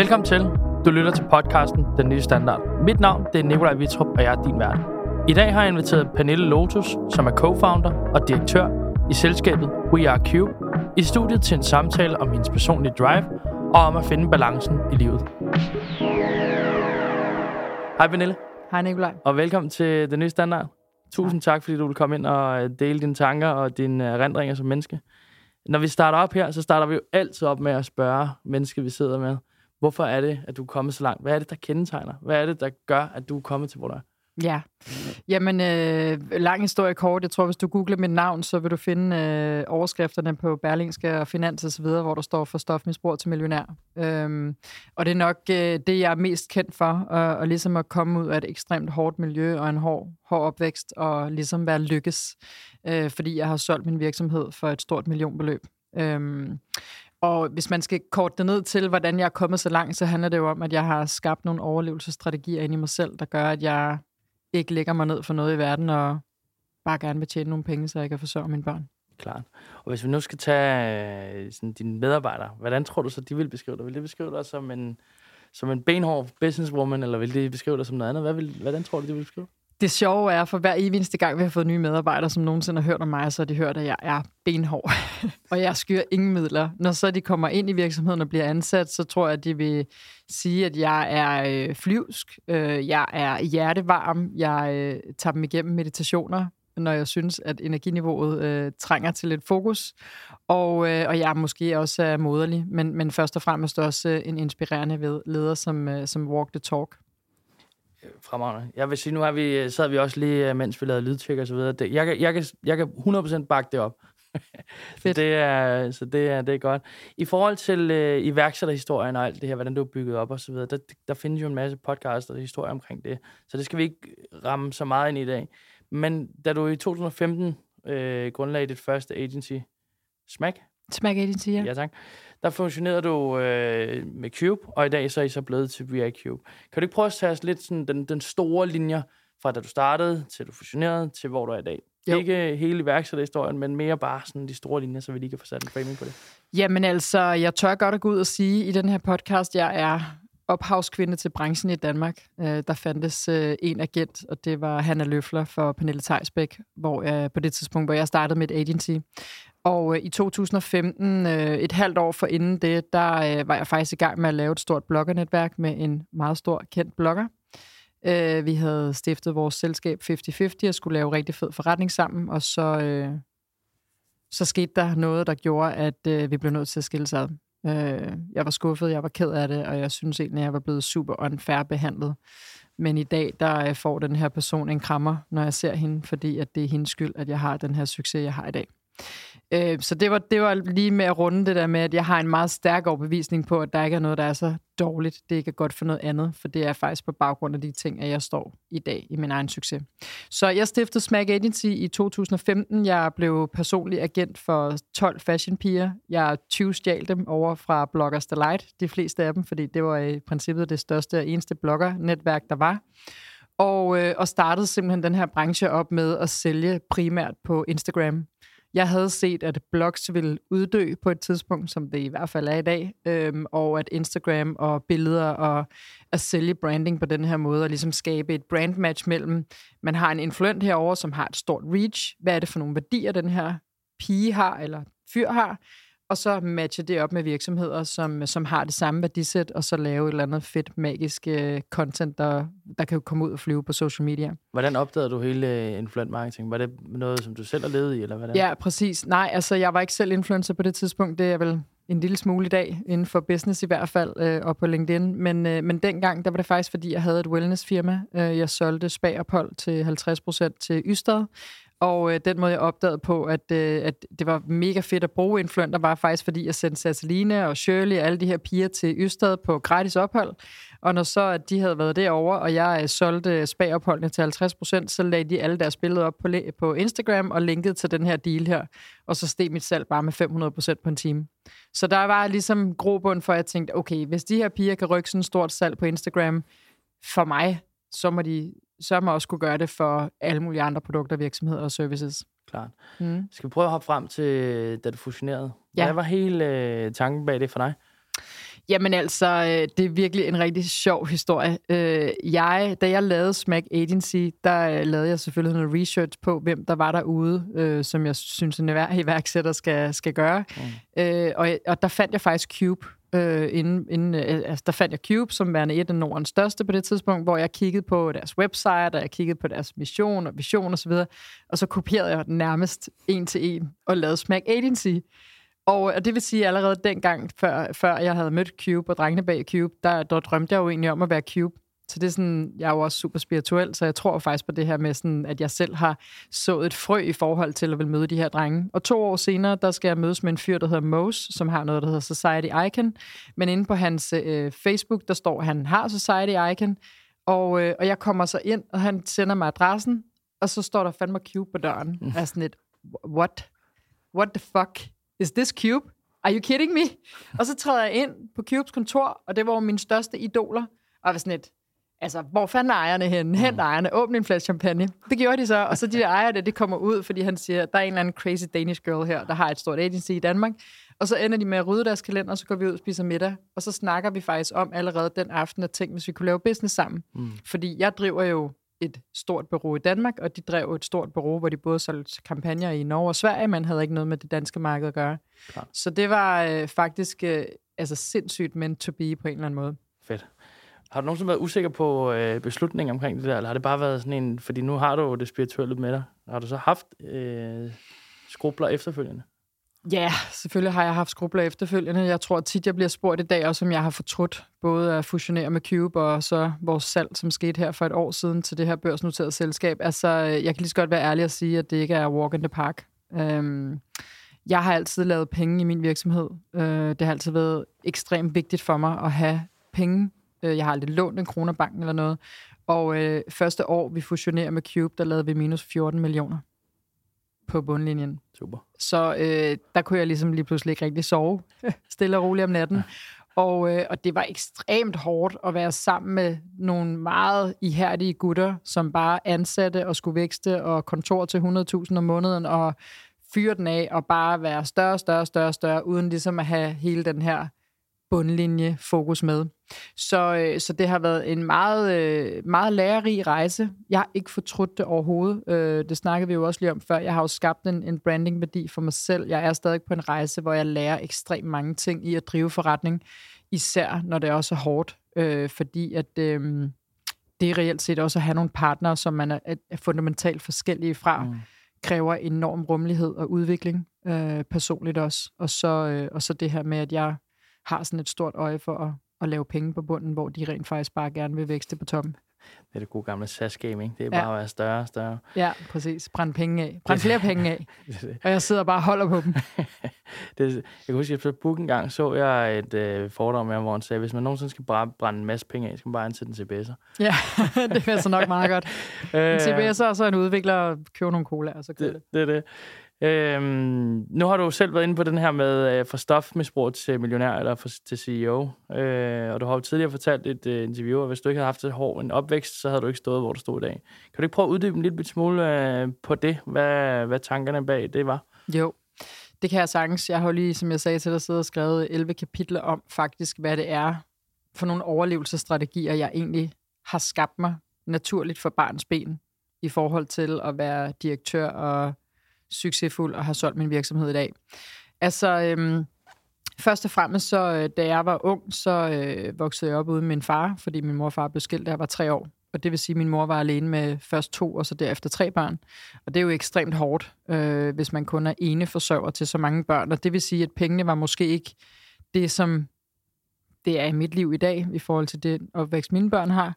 Velkommen til. Du lytter til podcasten Den Nye Standard. Mit navn det er Nikolaj Vitrup, og jeg er din vært. I dag har jeg inviteret Pernille Lotus, som er co-founder og direktør i selskabet We Are Cube, i studiet til en samtale om hendes personlige drive og om at finde balancen i livet. Hej Pernille, Hej Nikolaj. og velkommen til Den Nye Standard. Tusind tak, fordi du vil komme ind og øh, dele dine tanker og dine øh, erindringer som menneske. Når vi starter op her, så starter vi jo altid op med at spørge mennesker, vi sidder med, hvorfor er det, at du er kommet så langt? Hvad er det, der kendetegner? Hvad er det, der gør, at du er kommet til, hvor du er? Ja, jamen øh, lang historie kort. Jeg tror, hvis du googler mit navn, så vil du finde øh, overskrifterne på Berlingske og Finans osv., videre, hvor der står for stofmisbrug til millionær. Øhm, og det er nok øh, det, jeg er mest kendt for, og, og ligesom at komme ud af et ekstremt hårdt miljø og en hård, hård opvækst, og ligesom være lykkes, øh, fordi jeg har solgt min virksomhed for et stort millionbeløb. Øhm, og hvis man skal korte det ned til, hvordan jeg er kommet så langt, så handler det jo om, at jeg har skabt nogle overlevelsesstrategier ind i mig selv, der gør, at jeg ikke lægger mig ned for noget i verden, og bare gerne vil tjene nogle penge, så jeg kan forsørge mine børn. Klart. Og hvis vi nu skal tage øh, sådan, dine medarbejdere, hvordan tror du så, de vil beskrive dig? Vil de beskrive dig som en, som en benhård businesswoman, eller vil de beskrive dig som noget andet? Hvad vil, hvordan tror du, de vil beskrive? Det sjove er, for hver eneste gang, vi har fået nye medarbejdere, som nogensinde har hørt om mig, så har de hørt, at jeg er benhård. og jeg skyr ingen midler. Når så de kommer ind i virksomheden og bliver ansat, så tror jeg, at de vil sige, at jeg er øh, flyvsk, øh, jeg er hjertevarm, jeg øh, tager dem igennem meditationer, når jeg synes, at energiniveauet øh, trænger til lidt fokus. Og, øh, og jeg måske også er moderlig, men, men først og fremmest også øh, en inspirerende ved- leder, som, øh, som walk the talk. Fremragende. Jeg vil sige, nu har vi, sad vi også lige, øh, mens vi lavede lydtjek og så videre. Det, jeg, kan- jeg, kan, jeg kan 100% bakke det op. Fedt. det er, så det er, det er godt. I forhold til øh, iværksætterhistorien og alt det her, hvordan du er bygget op og så videre, der, der findes jo en masse podcasts og historier omkring det. Så det skal vi ikke ramme så meget ind i i dag. Men da du i 2015 øh, grundlagde dit første agency, Smack, Smack Agency, ja. ja tak, der funktionerede du øh, med Cube, og i dag så er I så blevet til VI Cube. Kan du ikke prøve at tage os lidt sådan den, den store linjer fra da du startede, til du fusionerede, til hvor du er i dag? Jo. Ikke hele iværksætterhistorien, men mere bare sådan de store linjer, så vi lige kan få sat en framing på det. Jamen altså, jeg tør godt at gå ud og sige i den her podcast, jeg er ophavskvinde til branchen i Danmark. Øh, der fandtes øh, en agent, og det var Hanna Løfler for Pernille Theisbæk, hvor jeg, på det tidspunkt, hvor jeg startede mit agency. Og øh, i 2015, øh, et halvt år for inden det, der øh, var jeg faktisk i gang med at lave et stort bloggernetværk med en meget stor kendt blogger. Øh, vi havde stiftet vores selskab 50-50 og skulle lave rigtig fed forretning sammen, og så, øh, så skete der noget, der gjorde, at øh, vi blev nødt til at skille sig ad. Øh, jeg var skuffet, jeg var ked af det, og jeg synes egentlig, at jeg var blevet super unfair behandlet. Men i dag, der øh, får den her person en krammer, når jeg ser hende, fordi at det er hendes skyld, at jeg har den her succes, jeg har i dag. Øh, så det var, det var lige med at runde det der med, at jeg har en meget stærk overbevisning på, at der ikke er noget, der er så dårligt. Det ikke er godt for noget andet, for det er faktisk på baggrund af de ting, at jeg står i dag i min egen succes. Så jeg stiftede Smack Agency i 2015. Jeg blev personlig agent for 12 fashionpiger. Jeg 20 stjal dem over fra Bloggers Delight, de fleste af dem, fordi det var i princippet det største og eneste bloggernetværk, der var. Og, øh, og startede simpelthen den her branche op med at sælge primært på Instagram. Jeg havde set, at blogs ville uddø på et tidspunkt, som det i hvert fald er i dag, øhm, og at Instagram og billeder og at sælge branding på den her måde, og ligesom skabe et brandmatch mellem, man har en influent herover, som har et stort reach, hvad er det for nogle værdier, den her pige har, eller fyr har, og så matche det op med virksomheder, som, som har det samme værdisæt, og så lave et eller andet fedt, magisk øh, content, der, der kan komme ud og flyve på social media. Hvordan opdagede du hele øh, influent marketing? Var det noget, som du selv har levet i, eller hvordan? Ja, præcis. Nej, altså jeg var ikke selv influencer på det tidspunkt. Det er vel en lille smule i dag, inden for business i hvert fald, øh, og på LinkedIn. Men, øh, men dengang, der var det faktisk, fordi jeg havde et wellnessfirma. Øh, jeg solgte spagophold til 50% til Ystad, og øh, den måde, jeg opdagede på, at, øh, at det var mega fedt at bruge influenter, var faktisk, fordi jeg sendte Sasseline og Shirley og alle de her piger til Ystad på gratis ophold. Og når så at de havde været derovre, og jeg øh, solgte spagopholdene til 50%, så lagde de alle deres billeder op på, på Instagram og linkede til den her deal her. Og så steg mit salg bare med 500% på en time. Så der var ligesom grobund for, at jeg tænkte, okay, hvis de her piger kan rykke sådan et stort salg på Instagram for mig, så må de så må også kunne gøre det for alle mulige andre produkter, virksomheder og services. Klart. Mm. Skal vi prøve at hoppe frem til, da du fusionerede? Ja. Hvad var hele øh, tanken bag det for dig? Jamen altså, øh, det er virkelig en rigtig sjov historie. Øh, jeg, da jeg lavede Smack Agency, der øh, lavede jeg selvfølgelig noget research på, hvem der var derude, som jeg synes, en iværksætter skal, skal gøre. Mm. Og, og der fandt jeg faktisk Cube. Øh, inden, inden, øh, altså, der fandt jeg Cube som værende et af Nordens største på det tidspunkt, hvor jeg kiggede på deres website, og jeg kiggede på deres mission og vision osv., og, og så kopierede jeg den nærmest en til en og lavede Smack Agency. Og, og det vil sige, at allerede dengang, før, før jeg havde mødt Cube og drengene bag Cube, der, der drømte jeg jo egentlig om at være Cube. Så det er sådan, jeg er jo også super spirituel, så jeg tror faktisk på det her med, sådan, at jeg selv har sået et frø i forhold til at vil møde de her drenge. Og to år senere, der skal jeg mødes med en fyr, der hedder Mose, som har noget, der hedder Society Icon. Men inde på hans øh, Facebook, der står, at han har Society Icon. Og, øh, og jeg kommer så ind, og han sender mig adressen, og så står der fandme Cube på døren. Mm. Jeg er sådan lidt, what? What the fuck? is this Cube? Are you kidding me? og så træder jeg ind på Cubes kontor, og det var mine største idoler. Og jeg var sådan et, altså, hvor fanden er ejerne henne? Hent mm. ejerne, åbne en flaske champagne. Det gjorde de så, og så de der ejere, det kommer ud, fordi han siger, der er en eller anden crazy Danish girl her, der har et stort agency i Danmark. Og så ender de med at rydde deres kalender, og så går vi ud og spiser middag. Og så snakker vi faktisk om allerede den aften, at tænke, hvis vi kunne lave business sammen. Mm. Fordi jeg driver jo et stort bureau i Danmark, og de drev et stort bureau, hvor de både solgte kampagner i Norge og Sverige, men havde ikke noget med det danske marked at gøre. Klar. Så det var øh, faktisk øh, altså sindssygt meant to be på en eller anden måde. Fedt. Har du nogensinde været usikker på øh, beslutningen omkring det der, eller har det bare været sådan en, fordi nu har du jo det spirituelle med dig, har du så haft øh, skrubler efterfølgende? Ja, selvfølgelig har jeg haft skrubler efterfølgende. Jeg tror tit, jeg bliver spurgt i dag, også om jeg har fortrudt både at fusionere med Cube og så vores salg, som skete her for et år siden til det her børsnoterede selskab. Altså, øh, jeg kan lige så godt være ærlig og sige, at det ikke er walk in the park. Øhm, jeg har altid lavet penge i min virksomhed. Øh, det har altid været ekstremt vigtigt for mig at have penge. Øh, jeg har aldrig lånt en kroner banken eller noget. Og øh, første år, vi fusionerer med Cube, der lavede vi minus 14 millioner på bundlinjen. Super. Så øh, der kunne jeg ligesom lige pludselig ikke rigtig sove stille og roligt om natten. Ja. Og, øh, og det var ekstremt hårdt at være sammen med nogle meget ihærdige gutter, som bare ansatte og skulle vækste og kontor til 100.000 om måneden og fyre den af og bare være større, større, større, større, uden ligesom at have hele den her bundlinje fokus med. Så, øh, så det har været en meget, øh, meget lærerig rejse. Jeg har ikke fortrudt det overhovedet. Øh, det snakkede vi jo også lige om før. Jeg har jo skabt en, en brandingværdi for mig selv. Jeg er stadig på en rejse, hvor jeg lærer ekstremt mange ting i at drive forretning, især når det også er hårdt, øh, fordi at øh, det er reelt set også at have nogle partnere, som man er, er fundamentalt forskellige fra, mm. kræver enorm rummelighed og udvikling øh, personligt også. Og så, øh, og så det her med, at jeg har sådan et stort øje for at, at lave penge på bunden, hvor de rent faktisk bare gerne vil vækste på toppen. Det er det gode gamle SAS-game, ikke? Det er ja. bare at være større og større. Ja, præcis. Brænd penge af. Brænd flere penge af. og jeg sidder bare og holder på dem. det, jeg kan huske, at på Book en gang så jeg et øh, foredrag med hvor han sagde, hvis man nogensinde skal bare brænde en masse penge af, skal man bare ansætte en CBS'er. ja, det er så nok meget godt. En CBS'er og så en udvikler og købe nogle cola, og så det, det. det er det. Øhm, nu har du selv været inde på den her med øh, fra stofmisbrug til millionær eller for, til CEO. Øh, og du har jo tidligere fortalt i et øh, interview, at hvis du ikke havde haft et hård en opvækst, så havde du ikke stået, hvor du stod i dag. Kan du ikke prøve at uddybe en lille smule øh, på det, hvad, hvad tankerne bag det var? Jo, det kan jeg sagtens. Jeg har lige, som jeg sagde til dig, siddet og skrevet 11 kapitler om faktisk, hvad det er for nogle overlevelsesstrategier, jeg egentlig har skabt mig naturligt for barns ben i forhold til at være direktør og succesfuld og har solgt min virksomhed i dag. Altså, øhm, først og fremmest, så, øh, da jeg var ung, så øh, voksede jeg op uden min far, fordi min mor og far blev skilt, da jeg var tre år. Og det vil sige, at min mor var alene med først to, og så derefter tre børn. Og det er jo ekstremt hårdt, øh, hvis man kun er ene forsørger til så mange børn. Og det vil sige, at pengene var måske ikke det, som det er i mit liv i dag, i forhold til det opvækst, mine børn har.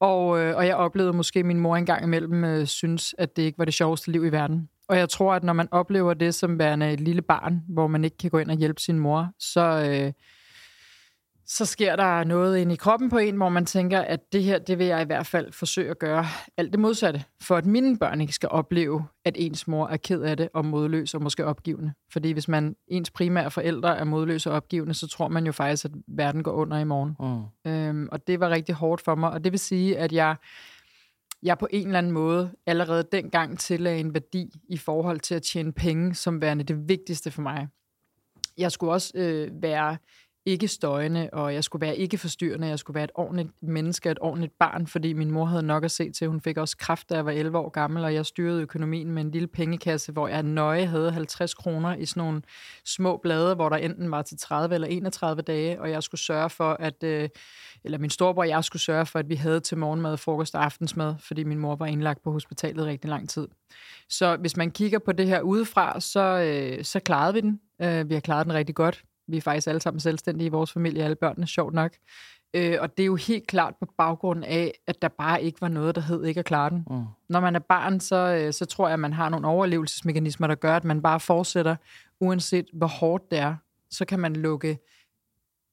Og, øh, og jeg oplevede måske, at min mor engang imellem øh, synes, at det ikke var det sjoveste liv i verden. Og jeg tror, at når man oplever det som værende et lille barn, hvor man ikke kan gå ind og hjælpe sin mor, så, øh, så sker der noget ind i kroppen på en, hvor man tænker, at det her, det vil jeg i hvert fald forsøge at gøre alt det modsatte, for at mine børn ikke skal opleve, at ens mor er ked af det og modløs og måske opgivende. Fordi hvis man ens primære forældre er modløse og opgivende, så tror man jo faktisk, at verden går under i morgen. Mm. Øhm, og det var rigtig hårdt for mig, og det vil sige, at jeg jeg på en eller anden måde allerede dengang tillagde en værdi i forhold til at tjene penge som værende det vigtigste for mig. Jeg skulle også øh, være ikke støjende, og jeg skulle være ikke forstyrrende, jeg skulle være et ordentligt menneske, et ordentligt barn, fordi min mor havde nok at se til. Hun fik også kraft, da jeg var 11 år gammel, og jeg styrede økonomien med en lille pengekasse, hvor jeg nøje havde 50 kroner i sådan nogle små blade, hvor der enten var til 30 eller 31 dage, og jeg skulle sørge for, at, øh, eller min storebror og jeg skulle sørge for, at vi havde til morgenmad, frokost og aftensmad, fordi min mor var indlagt på hospitalet rigtig lang tid. Så hvis man kigger på det her udefra, så, øh, så klarede vi den. Øh, vi har klaret den rigtig godt. Vi er faktisk alle sammen selvstændige i vores familie, alle børnene, sjovt nok. Øh, og det er jo helt klart på baggrund af, at der bare ikke var noget, der hed ikke at klare den. Mm. Når man er barn, så, øh, så tror jeg, at man har nogle overlevelsesmekanismer, der gør, at man bare fortsætter, uanset hvor hårdt det er. Så kan man lukke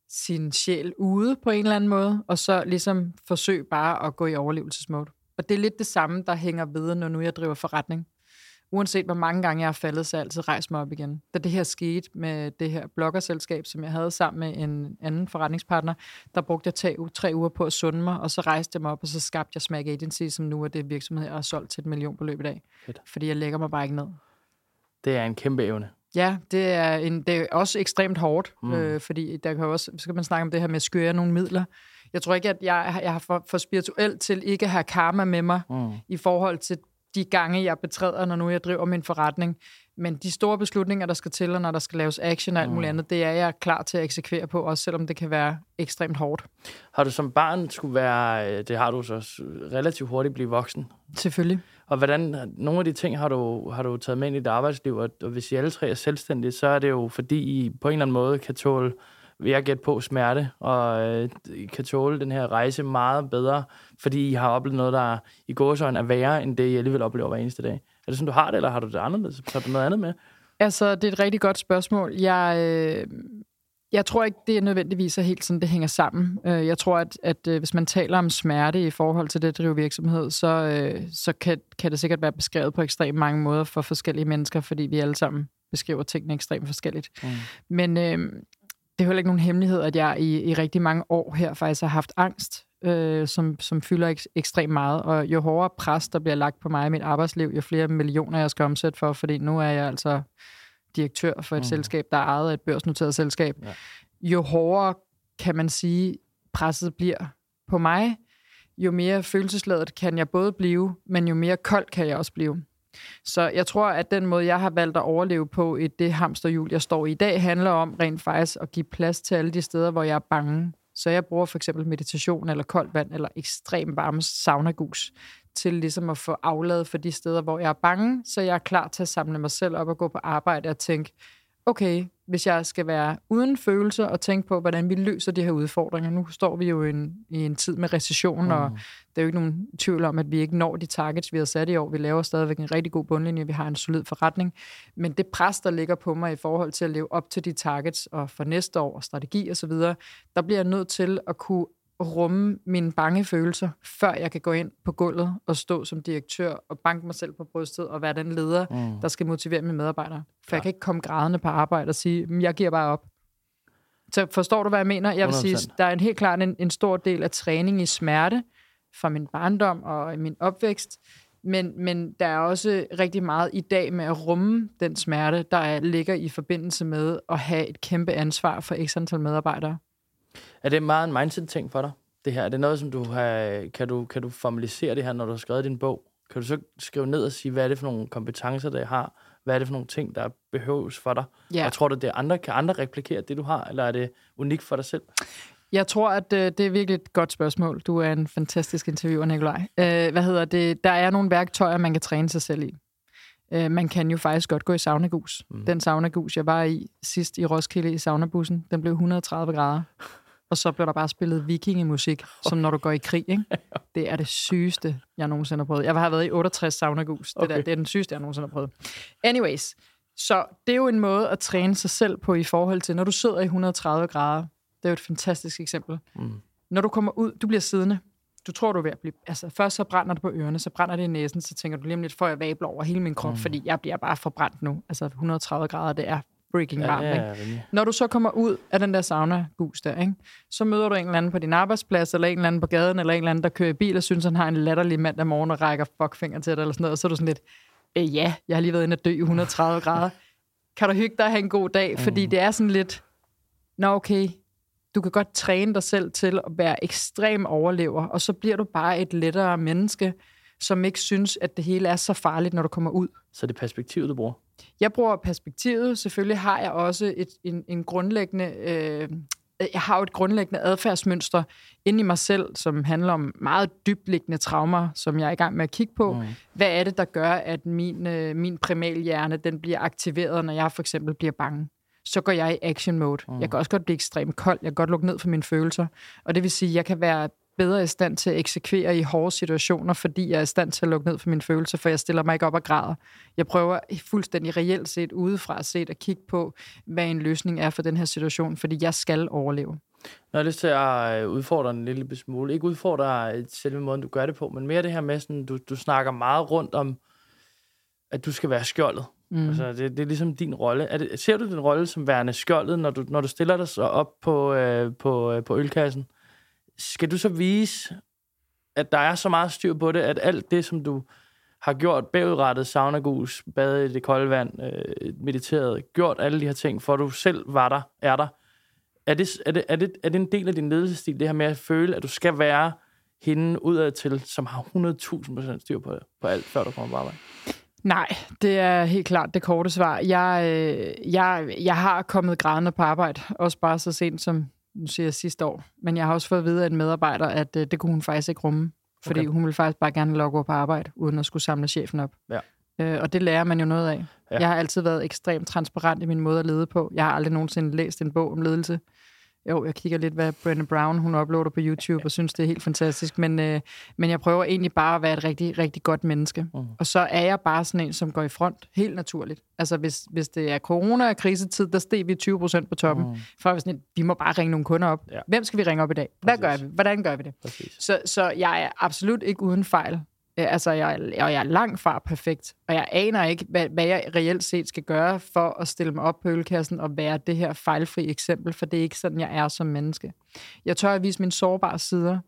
sin sjæl ude på en eller anden måde, og så ligesom forsøge bare at gå i overlevelsesmode. Og det er lidt det samme, der hænger ved, når nu jeg driver forretning uanset hvor mange gange jeg har faldet, så jeg altid rejst mig op igen. Da det her skete med det her bloggerselskab, som jeg havde sammen med en anden forretningspartner, der brugte jeg tre, tre uger på at sunde mig, og så rejste jeg mig op, og så skabte jeg Smack Agency, som nu er det virksomhed, jeg har solgt til et millionbeløb i dag. Fedt. Fordi jeg lægger mig bare ikke ned. Det er en kæmpe evne. Ja, det er, en, det er også ekstremt hårdt, mm. øh, fordi der kan også, så skal man snakke om det her med at skøre nogle midler. Jeg tror ikke, at jeg, jeg har for, for spirituelt til ikke at have karma med mig mm. i forhold til de gange, jeg betræder, når nu jeg driver min forretning. Men de store beslutninger, der skal til, og når der skal laves action og alt muligt mm. andet, det er jeg klar til at eksekvere på, også selvom det kan være ekstremt hårdt. Har du som barn skulle være, øh, det har du så relativt hurtigt blive voksen? Selvfølgelig. Og hvordan, nogle af de ting har du, har du taget med ind i dit arbejdsliv, og hvis I alle tre er selvstændige, så er det jo fordi I på en eller anden måde kan tåle vil jeg gætte på, smerte, og øh, kan tåle den her rejse meget bedre, fordi I har oplevet noget, der i gåsøjne er værre, end det, I alligevel oplever hver eneste dag. Er det sådan, du har det, eller har du det anderledes? Har du noget andet med? Altså, det er et rigtig godt spørgsmål. Jeg, øh, jeg tror ikke, det er nødvendigvis er helt sådan, det hænger sammen. Øh, jeg tror, at, at øh, hvis man taler om smerte i forhold til det at drive virksomhed, så, øh, så kan, kan det sikkert være beskrevet på ekstremt mange måder for forskellige mennesker, fordi vi alle sammen beskriver tingene ekstremt forskelligt. Mm. Men øh, det er heller ikke nogen hemmelighed, at jeg i, i rigtig mange år her faktisk har haft angst, øh, som, som fylder ek, ekstremt meget. Og jo hårdere pres, der bliver lagt på mig i mit arbejdsliv, jo flere millioner jeg skal omsætte for, fordi nu er jeg altså direktør for et mm. selskab, der er ejet af et børsnoteret selskab. Ja. Jo hårdere, kan man sige, presset bliver på mig, jo mere følelsesladet kan jeg både blive, men jo mere kold kan jeg også blive. Så jeg tror, at den måde, jeg har valgt at overleve på i det hamsterhjul, jeg står i i dag, handler om rent faktisk at give plads til alle de steder, hvor jeg er bange. Så jeg bruger for eksempel meditation eller koldt vand eller ekstrem varme saunagus til ligesom at få afladet for de steder, hvor jeg er bange, så jeg er klar til at samle mig selv op og gå på arbejde og tænke, okay, hvis jeg skal være uden følelser og tænke på, hvordan vi løser de her udfordringer. Nu står vi jo i en, i en tid med recession, mm. og der er jo ikke nogen tvivl om, at vi ikke når de targets, vi har sat i år. Vi laver stadigvæk en rigtig god bundlinje, vi har en solid forretning. Men det pres, der ligger på mig i forhold til at leve op til de targets, og for næste år, og strategi osv., der bliver jeg nødt til at kunne rumme mine bange følelser, før jeg kan gå ind på gulvet og stå som direktør og banke mig selv på brystet og være den leder, mm. der skal motivere mine medarbejdere. For ja. jeg kan ikke komme grædende på arbejde og sige, jeg giver bare op. Så forstår du, hvad jeg mener? Jeg vil 100%. sige, der er en helt klart en, en stor del af træning i smerte fra min barndom og min opvækst, men, men der er også rigtig meget i dag med at rumme den smerte, der ligger i forbindelse med at have et kæmpe ansvar for x antal medarbejdere. Er det meget en mindset-ting for dig, det her? Er det noget, som du har, kan, du, kan du formalisere det her, når du har skrevet din bog? Kan du så skrive ned og sige, hvad er det for nogle kompetencer, der har? Hvad er det for nogle ting, der behøves for dig? Ja. Og tror du, det andre, kan andre replikere det, du har, eller er det unikt for dig selv? Jeg tror, at øh, det er virkelig et godt spørgsmål. Du er en fantastisk interviewer, Nikolaj. Øh, hvad hedder det? Der er nogle værktøjer, man kan træne sig selv i. Øh, man kan jo faktisk godt gå i saunagus. Mm. Den saunagus, jeg var i sidst i Roskilde i saunabussen, den blev 130 grader og så blev der bare spillet vikingemusik, som når du går i krig. Ikke? Det er det sygeste, jeg nogensinde har prøvet. Jeg har været i 68 saunagus. Det, okay. der, det er den sygeste, jeg nogensinde har prøvet. Anyways, så det er jo en måde at træne sig selv på i forhold til, når du sidder i 130 grader. Det er jo et fantastisk eksempel. Mm. Når du kommer ud, du bliver siddende. Du tror, du er ved at blive... Altså, først så brænder det på ørerne, så brænder det i næsen, så tænker du lige om lidt, får jeg vabler over hele min krop, mm. fordi jeg bliver bare forbrændt nu. Altså, 130 grader, det er freaking varmt. Ja, ja, ja, Når du så kommer ud af den der sauna-gus der, ikke? så møder du en eller anden på din arbejdsplads, eller en eller anden på gaden, eller en eller anden, der kører i bil og synes, han har en latterlig mandag morgen og rækker fuckfinger til dig, eller sådan noget, og så er du sådan lidt, øh, ja, jeg har lige været inde og dø i 130 grader. Kan du hygge dig og have en god dag? Fordi mm. det er sådan lidt, nå okay, du kan godt træne dig selv til at være ekstrem overlever, og så bliver du bare et lettere menneske, som ikke synes, at det hele er så farligt, når du kommer ud. Så det er perspektivet, du bruger? Jeg bruger perspektivet. Selvfølgelig har jeg også et, en, en grundlæggende... Øh, jeg har jo et grundlæggende adfærdsmønster inde i mig selv, som handler om meget dybtliggende traumer, som jeg er i gang med at kigge på. Mm. Hvad er det, der gør, at min, øh, min primalhjerne den bliver aktiveret, når jeg for eksempel bliver bange? Så går jeg i action mode. Mm. Jeg kan også godt blive ekstremt kold. Jeg kan godt lukke ned for mine følelser. Og det vil sige, at jeg kan være bedre i stand til at eksekvere i hårde situationer, fordi jeg er i stand til at lukke ned for mine følelser, for jeg stiller mig ikke op og græder. Jeg prøver fuldstændig reelt set udefra set at kigge på, hvad en løsning er for den her situation, fordi jeg skal overleve. Når jeg har lyst til at øh, udfordre en lille smule. Ikke udfordre øh, selve måden, du gør det på, men mere det her med, sådan, du, du snakker meget rundt om, at du skal være skjoldet. Mm. Altså, det, det er ligesom din rolle. Er det, ser du din rolle som værende skjoldet, når du, når du stiller dig så op på, øh, på, øh, på ølkassen? Skal du så vise, at der er så meget styr på det, at alt det, som du har gjort, bagudrettet, saunagus, badet i det kolde vand, øh, mediteret, gjort alle de her ting, for du selv var der, er der. Er det, er, det, er, det, er det en del af din ledelsesstil, det her med at føle, at du skal være hende udad til, som har 100.000% styr på, på alt, før du kommer på arbejde? Nej, det er helt klart det korte svar. Jeg, øh, jeg, jeg har kommet grædende på arbejde, også bare så sent som nu siger jeg sidste år, men jeg har også fået at vide af en medarbejder, at øh, det kunne hun faktisk ikke rumme, fordi okay. hun ville faktisk bare gerne logge på arbejde, uden at skulle samle chefen op. Ja. Øh, og det lærer man jo noget af. Ja. Jeg har altid været ekstremt transparent i min måde at lede på. Jeg har aldrig nogensinde læst en bog om ledelse. Jo, jeg kigger lidt, hvad Brené Brown hun uploader på YouTube, og synes, det er helt fantastisk. Men, øh, men jeg prøver egentlig bare at være et rigtig, rigtig godt menneske. Mm. Og så er jeg bare sådan en, som går i front, helt naturligt. Altså, hvis, hvis det er corona og krisetid, der steg vi 20 procent på toppen. Mm. For sådan, vi må bare ringe nogle kunder op. Ja. Hvem skal vi ringe op i dag? Hvad Præcis. gør vi? Hvordan gør vi det? Så, så jeg er absolut ikke uden fejl. Øh, altså, jeg, og jeg er langt fra perfekt, og jeg aner ikke, hvad, hvad jeg reelt set skal gøre for at stille mig op på ølkassen og være det her fejlfri eksempel, for det er ikke sådan, jeg er som menneske. Jeg tør at vise mine sårbare sider,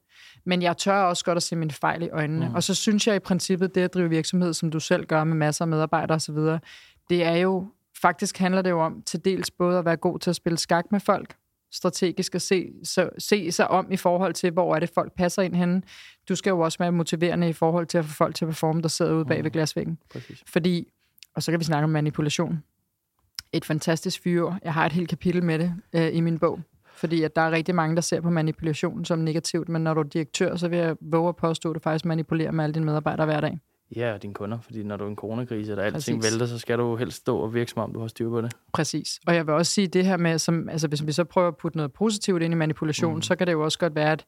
men jeg tør også godt at se mine fejl i øjnene. Mm. Og så synes jeg i princippet, det at drive virksomhed, som du selv gør med masser af medarbejdere osv., det er jo, faktisk handler det jo om til dels både at være god til at spille skak med folk, strategisk at se, så, se sig om i forhold til, hvor er det, folk passer ind henne. Du skal jo også være motiverende i forhold til at få folk til at performe, der sidder ude bag ved mm. glasvæggen. Præcis. Fordi, og så kan vi snakke om manipulation. Et fantastisk fyr. Jeg har et helt kapitel med det øh, i min bog. Fordi at der er rigtig mange, der ser på manipulation som negativt, men når du er direktør, så vil jeg våge at påstå, at du faktisk manipulerer med alle dine medarbejdere hver dag. Ja, og dine kunder, fordi når du er en coronakrise, og alting vælter, så skal du helst stå og virke som om, du har styr på det. Præcis. Og jeg vil også sige det her med, som, altså hvis vi så prøver at putte noget positivt ind i manipulation, mm. så kan det jo også godt være, at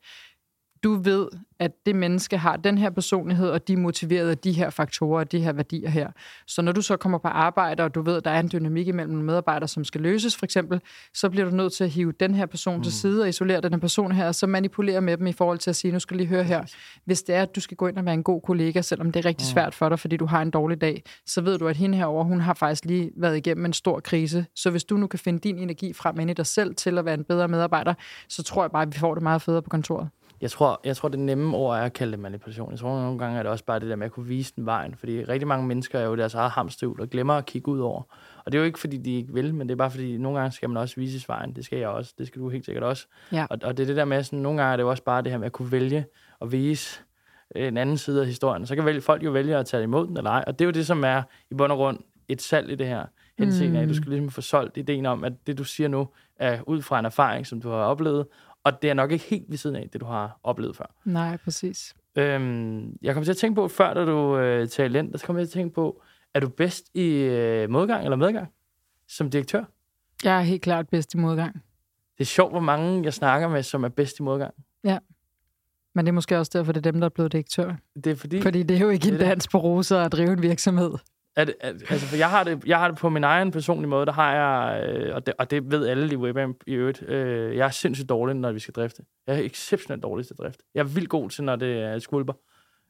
du ved, at det menneske har den her personlighed, og de er motiveret af de her faktorer, de her værdier her. Så når du så kommer på arbejde, og du ved, at der er en dynamik imellem nogle medarbejdere, som skal løses for eksempel, så bliver du nødt til at hive den her person mm. til side og isolere den her person her, og så manipulere med dem i forhold til at sige, nu skal lige høre her, hvis det er, at du skal gå ind og være en god kollega, selvom det er rigtig mm. svært for dig, fordi du har en dårlig dag, så ved du, at hende herover hun har faktisk lige været igennem en stor krise. Så hvis du nu kan finde din energi frem ind i dig selv til at være en bedre medarbejder, så tror jeg bare, at vi får det meget federe på kontoret. Jeg tror, jeg tror, det nemme ord er at kalde det manipulation. Jeg tror, nogle gange er det også bare det der med at kunne vise den vejen. Fordi rigtig mange mennesker er jo deres eget hamsterhjul og glemmer at kigge ud over. Og det er jo ikke, fordi de ikke vil, men det er bare, fordi nogle gange skal man også vise vejen. Det skal jeg også. Det skal du helt sikkert også. Ja. Og, og det er det der med, sådan, nogle gange er det jo også bare det her med at kunne vælge og vise en anden side af historien. Så kan vælge, folk jo vælge at tage imod den eller ej. Og det er jo det, som er i bund og grund et salg i det her henseende mm. af. Du skal ligesom få solgt ideen om, at det, du siger nu, er ud fra en erfaring, som du har oplevet, og det er nok ikke helt ved siden af det, du har oplevet før. Nej, præcis. Øhm, jeg kommer til at tænke på, før da du øh, talte ind, der kommer jeg til at tænke på, er du bedst i øh, modgang eller medgang som direktør? Jeg er helt klart bedst i modgang. Det er sjovt, hvor mange jeg snakker med, som er bedst i modgang. Ja. Men det er måske også derfor, det er dem, der er blevet direktør. Det er fordi... Fordi det er jo ikke det en dans på roser at drive en virksomhed. At, at, altså, for jeg har, det, jeg har det på min egen personlige måde, der har jeg, øh, og, det, og det ved alle i WebAM i øvrigt, øh, jeg er sindssygt dårlig, når vi skal drifte. Jeg er exceptionelt dårlig til drift. Jeg er vildt god til, når det er skulper,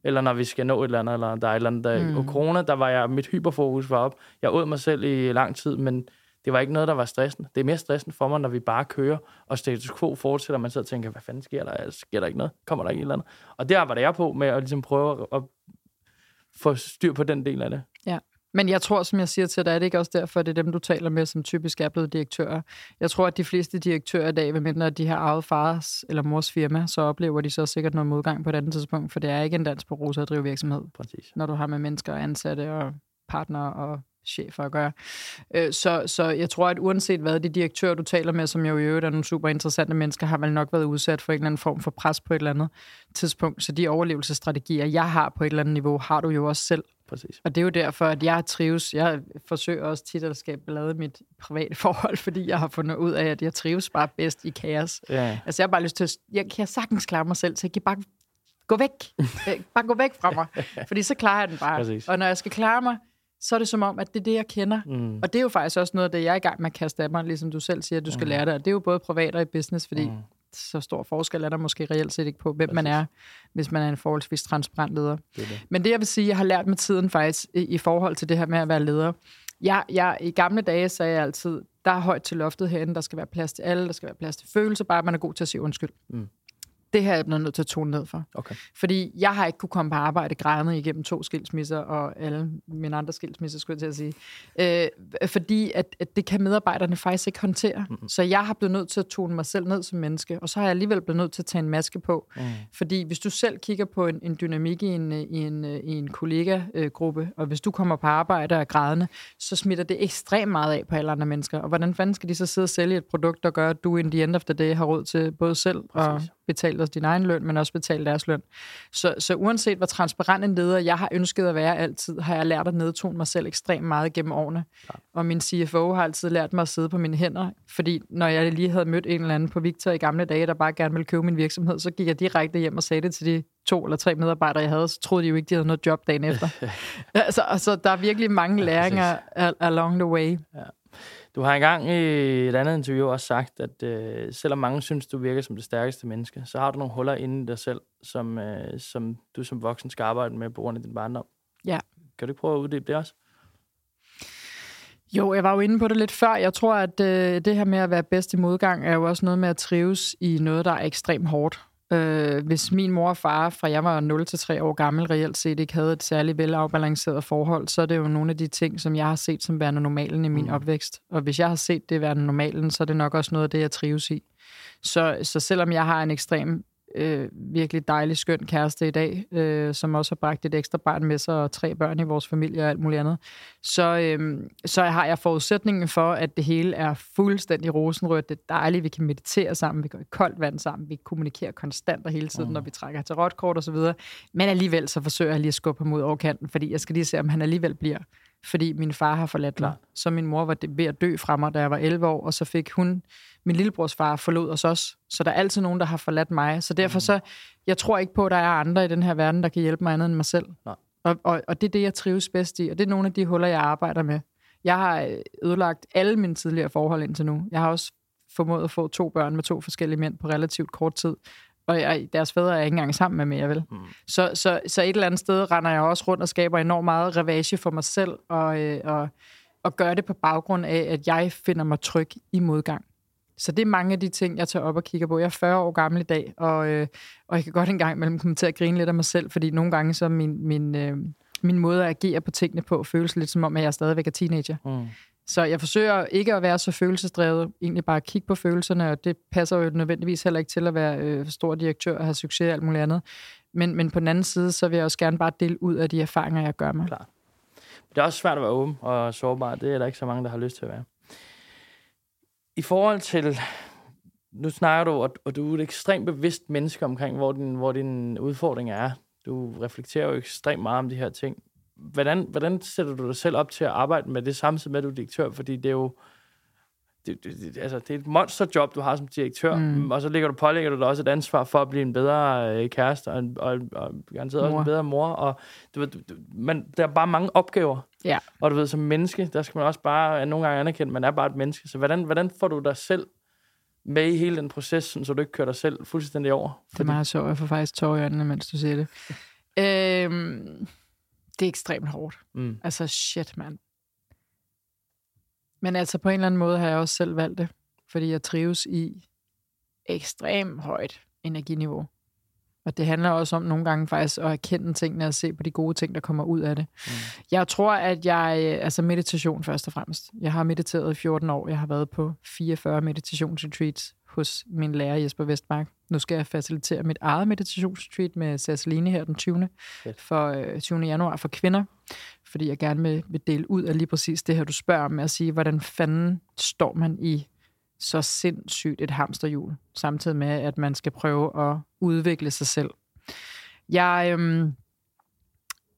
eller når vi skal nå et eller andet, eller der er et eller andet. Der, mm. Og corona, der var jeg, mit hyperfokus var op. Jeg åd mig selv i lang tid, men det var ikke noget, der var stressende. Det er mere stressende for mig, når vi bare kører, og status quo fortsætter, man sidder og tænker, hvad fanden sker der? Altså, sker der ikke noget? Kommer der ikke et eller andet? Og der var det jeg på med at ligesom prøve at få styr på den del af det. Ja. Men jeg tror, som jeg siger til dig, er det ikke også derfor, at det er dem, du taler med, som typisk er blevet direktører. Jeg tror, at de fleste direktører i dag, medmindre de har eget fars eller mors firma, så oplever de så sikkert noget modgang på et andet tidspunkt, for det er ikke en dans på rosa at drive virksomhed, Præcis. når du har med mennesker og ansatte og partnere og chefer at gøre. Øh, Så, så jeg tror, at uanset hvad de direktører, du taler med, som jo i øvrigt er nogle super interessante mennesker, har vel nok været udsat for en eller anden form for pres på et eller andet tidspunkt. Så de overlevelsesstrategier, jeg har på et eller andet niveau, har du jo også selv. Præcis. Og det er jo derfor, at jeg trives. Jeg forsøger også tit at skabe ballade mit private forhold, fordi jeg har fundet ud af, at jeg trives bare bedst i kaos. Ja, Altså, jeg har bare lyst til at... Jeg kan sagtens klare mig selv, så jeg kan bare gå væk. Øh, bare gå væk fra mig. Fordi så klarer jeg den bare. Præcis. Og når jeg skal klare mig, så er det som om, at det er det, jeg kender. Mm. Og det er jo faktisk også noget af det, jeg er i gang med at kaste af mig, ligesom du selv siger, at du skal lære det. Og det er jo både privat og i business, fordi Mm. så stor forskel er der måske reelt set ikke på, hvem man er, hvis man er en forholdsvis transparent leder. Det det. Men det, jeg vil sige, jeg har lært med tiden faktisk, i, i forhold til det her med at være leder. Jeg, jeg, I gamle dage sagde jeg altid, der er højt til loftet herinde, der skal være plads til alle, der skal være plads til følelser, bare man er god til at sige undskyld. Mm. Det her er jeg blevet nødt til at tone ned for. Okay. Fordi jeg har ikke kunne komme på arbejde grædende igennem to skilsmisser, og alle mine andre skilsmisser, skulle jeg til at sige. Øh, fordi at, at det kan medarbejderne faktisk ikke håndtere. Mm-hmm. Så jeg har blevet nødt til at tone mig selv ned som menneske, og så har jeg alligevel blevet nødt til at tage en maske på. Mm. Fordi hvis du selv kigger på en, en dynamik i en, i en, i en kollega-gruppe, og hvis du kommer på arbejde og er grædende, så smitter det ekstremt meget af på alle andre mennesker. Og hvordan fanden skal de så sidde og sælge et produkt, der gør, at du in the end of the day har råd til både selv og Betale os din egen løn, men også betale deres løn. Så, så uanset hvor transparent en leder jeg har ønsket at være altid, har jeg lært at nedtone mig selv ekstremt meget gennem årene. Og min CFO har altid lært mig at sidde på mine hænder, fordi når jeg lige havde mødt en eller anden på Victor i gamle dage, der bare gerne ville købe min virksomhed, så gik jeg direkte hjem og sagde det til de to eller tre medarbejdere, jeg havde, så troede de jo ikke, de havde noget job dagen efter. altså, altså, der er virkelig mange læringer al- along the way. Du har engang i et andet interview også sagt, at øh, selvom mange synes, du virker som det stærkeste menneske, så har du nogle huller inde i dig selv, som, øh, som du som voksen skal arbejde med på grund af din barndom. Ja. Kan du ikke prøve at uddybe det også? Jo, jeg var jo inde på det lidt før. Jeg tror, at øh, det her med at være bedst i modgang, er jo også noget med at trives i noget, der er ekstremt hårdt. Øh, hvis min mor og far, fra jeg var 0 til 3 år gammel, reelt set ikke havde et særligt velafbalanceret forhold, så er det jo nogle af de ting, som jeg har set som værende normalen i min Mm. opvækst. Og hvis jeg har set det værende normalen, så er det nok også noget af det, jeg trives i. Så, så selvom jeg har en ekstrem øh, virkelig dejlig, skøn kæreste i dag, øh, som også har bragt et ekstra barn med sig, og tre børn i vores familie og alt muligt andet, så, øh, så har jeg forudsætningen for, at det hele er fuldstændig rosenrødt. Det er dejligt, vi kan meditere sammen, vi går i koldt vand sammen, vi kommunikerer konstant og hele tiden, Mhm. når vi trækker til rotkort og så videre. Men alligevel så forsøger jeg lige at skubbe ham ud over kanten, fordi jeg skal lige se, om han alligevel bliver. Fordi min far har forladt mig. Så min mor var ved at dø fra mig, da jeg var 11 år, og så fik hun, min lillebrors far, forlod os også. Så der er altid nogen, der har forladt mig. Så derfor så, jeg tror ikke på, at der er andre i den her verden, der kan hjælpe mig andet end mig selv. Nej. Og, og, og det er det, jeg trives bedst i, og det er nogle af de huller, jeg arbejder med. Jeg har øh, ødelagt alle mine tidligere forhold indtil nu. Jeg har også formået at få to børn med to forskellige mænd på relativt kort tid. Og jeg, deres fædre er jeg ikke engang sammen med mere, vel? Mm. Så, så, så et eller andet sted render jeg også rundt og skaber enormt meget revage for mig selv, og, øh, og, og gør det på baggrund af, at jeg finder mig tryg i modgang. Så det er mange af de ting, jeg tager op og kigger på. Jeg er 40 år gammel i dag, og, øh, og jeg kan godt engang mellem komme til at grine lidt af mig selv, fordi nogle gange så min, min, øh, min måde at agere på tingene på føles lidt som om, at jeg stadigvæk er teenager. Mm. Så jeg forsøger ikke at være så følelsesdrevet, egentlig bare at kigge på følelserne, og det passer jo nødvendigvis heller ikke til at være øh, stor direktør og have succes og alt muligt andet. Men, men på den anden side, så vil jeg også gerne bare dele ud af de erfaringer, jeg gør mig. Klart. Det er også svært at være åben og sårbar. Det er der ikke så mange, der har lyst til at være. I forhold til... Nu snakker du, og, og du er et ekstremt bevidst menneske omkring, hvor din, hvor din udfordring er. Du reflekterer jo ekstremt meget om de her ting. Hvordan, hvordan sætter du dig selv op til at arbejde med det samtidig med, at du er direktør? Fordi det er jo... Det, det, det, altså, det er et monsterjob, du har som direktør, Mm. og så ligger du, pålægger du dig også et ansvar for at blive en bedre øh, kæreste, og, en, og, og garanteret også en bedre mor, og du, ved, du, du, man, der er bare mange opgaver, Ja. og du ved, som menneske, der skal man også bare nogle gange anerkende, at man er bare et menneske. Så hvordan, hvordan får du dig selv med i hele den proces, så du ikke kører dig selv fuldstændig over? Det er meget sjovt. Jeg får faktisk tårer i øjnene, mens du siger det. øhm, det er ekstremt hårdt. Mm. Altså, shit, mand. Men altså, på en eller anden måde har jeg også selv valgt det, fordi jeg trives i ekstremt højt energiniveau. Og det handler også om nogle gange faktisk at erkende tingene og se på de gode ting, der kommer ud af det. Mm. Jeg tror, at jeg... Altså meditation først og fremmest. Jeg har mediteret i 14 år. Jeg har været på 44 meditationsretreats hos min lærer Jesper Vestmark. Nu skal jeg facilitere mit eget meditationsretreat med Sasseline her den 20. Fedt. For øh, 20. januar for kvinder. Fordi jeg gerne vil, vil dele ud af lige præcis det her, du spørger om, med at sige, hvordan fanden står man i så sindssygt et hamsterhjul, samtidig med, at man skal prøve at udvikle sig selv. Jeg, øhm,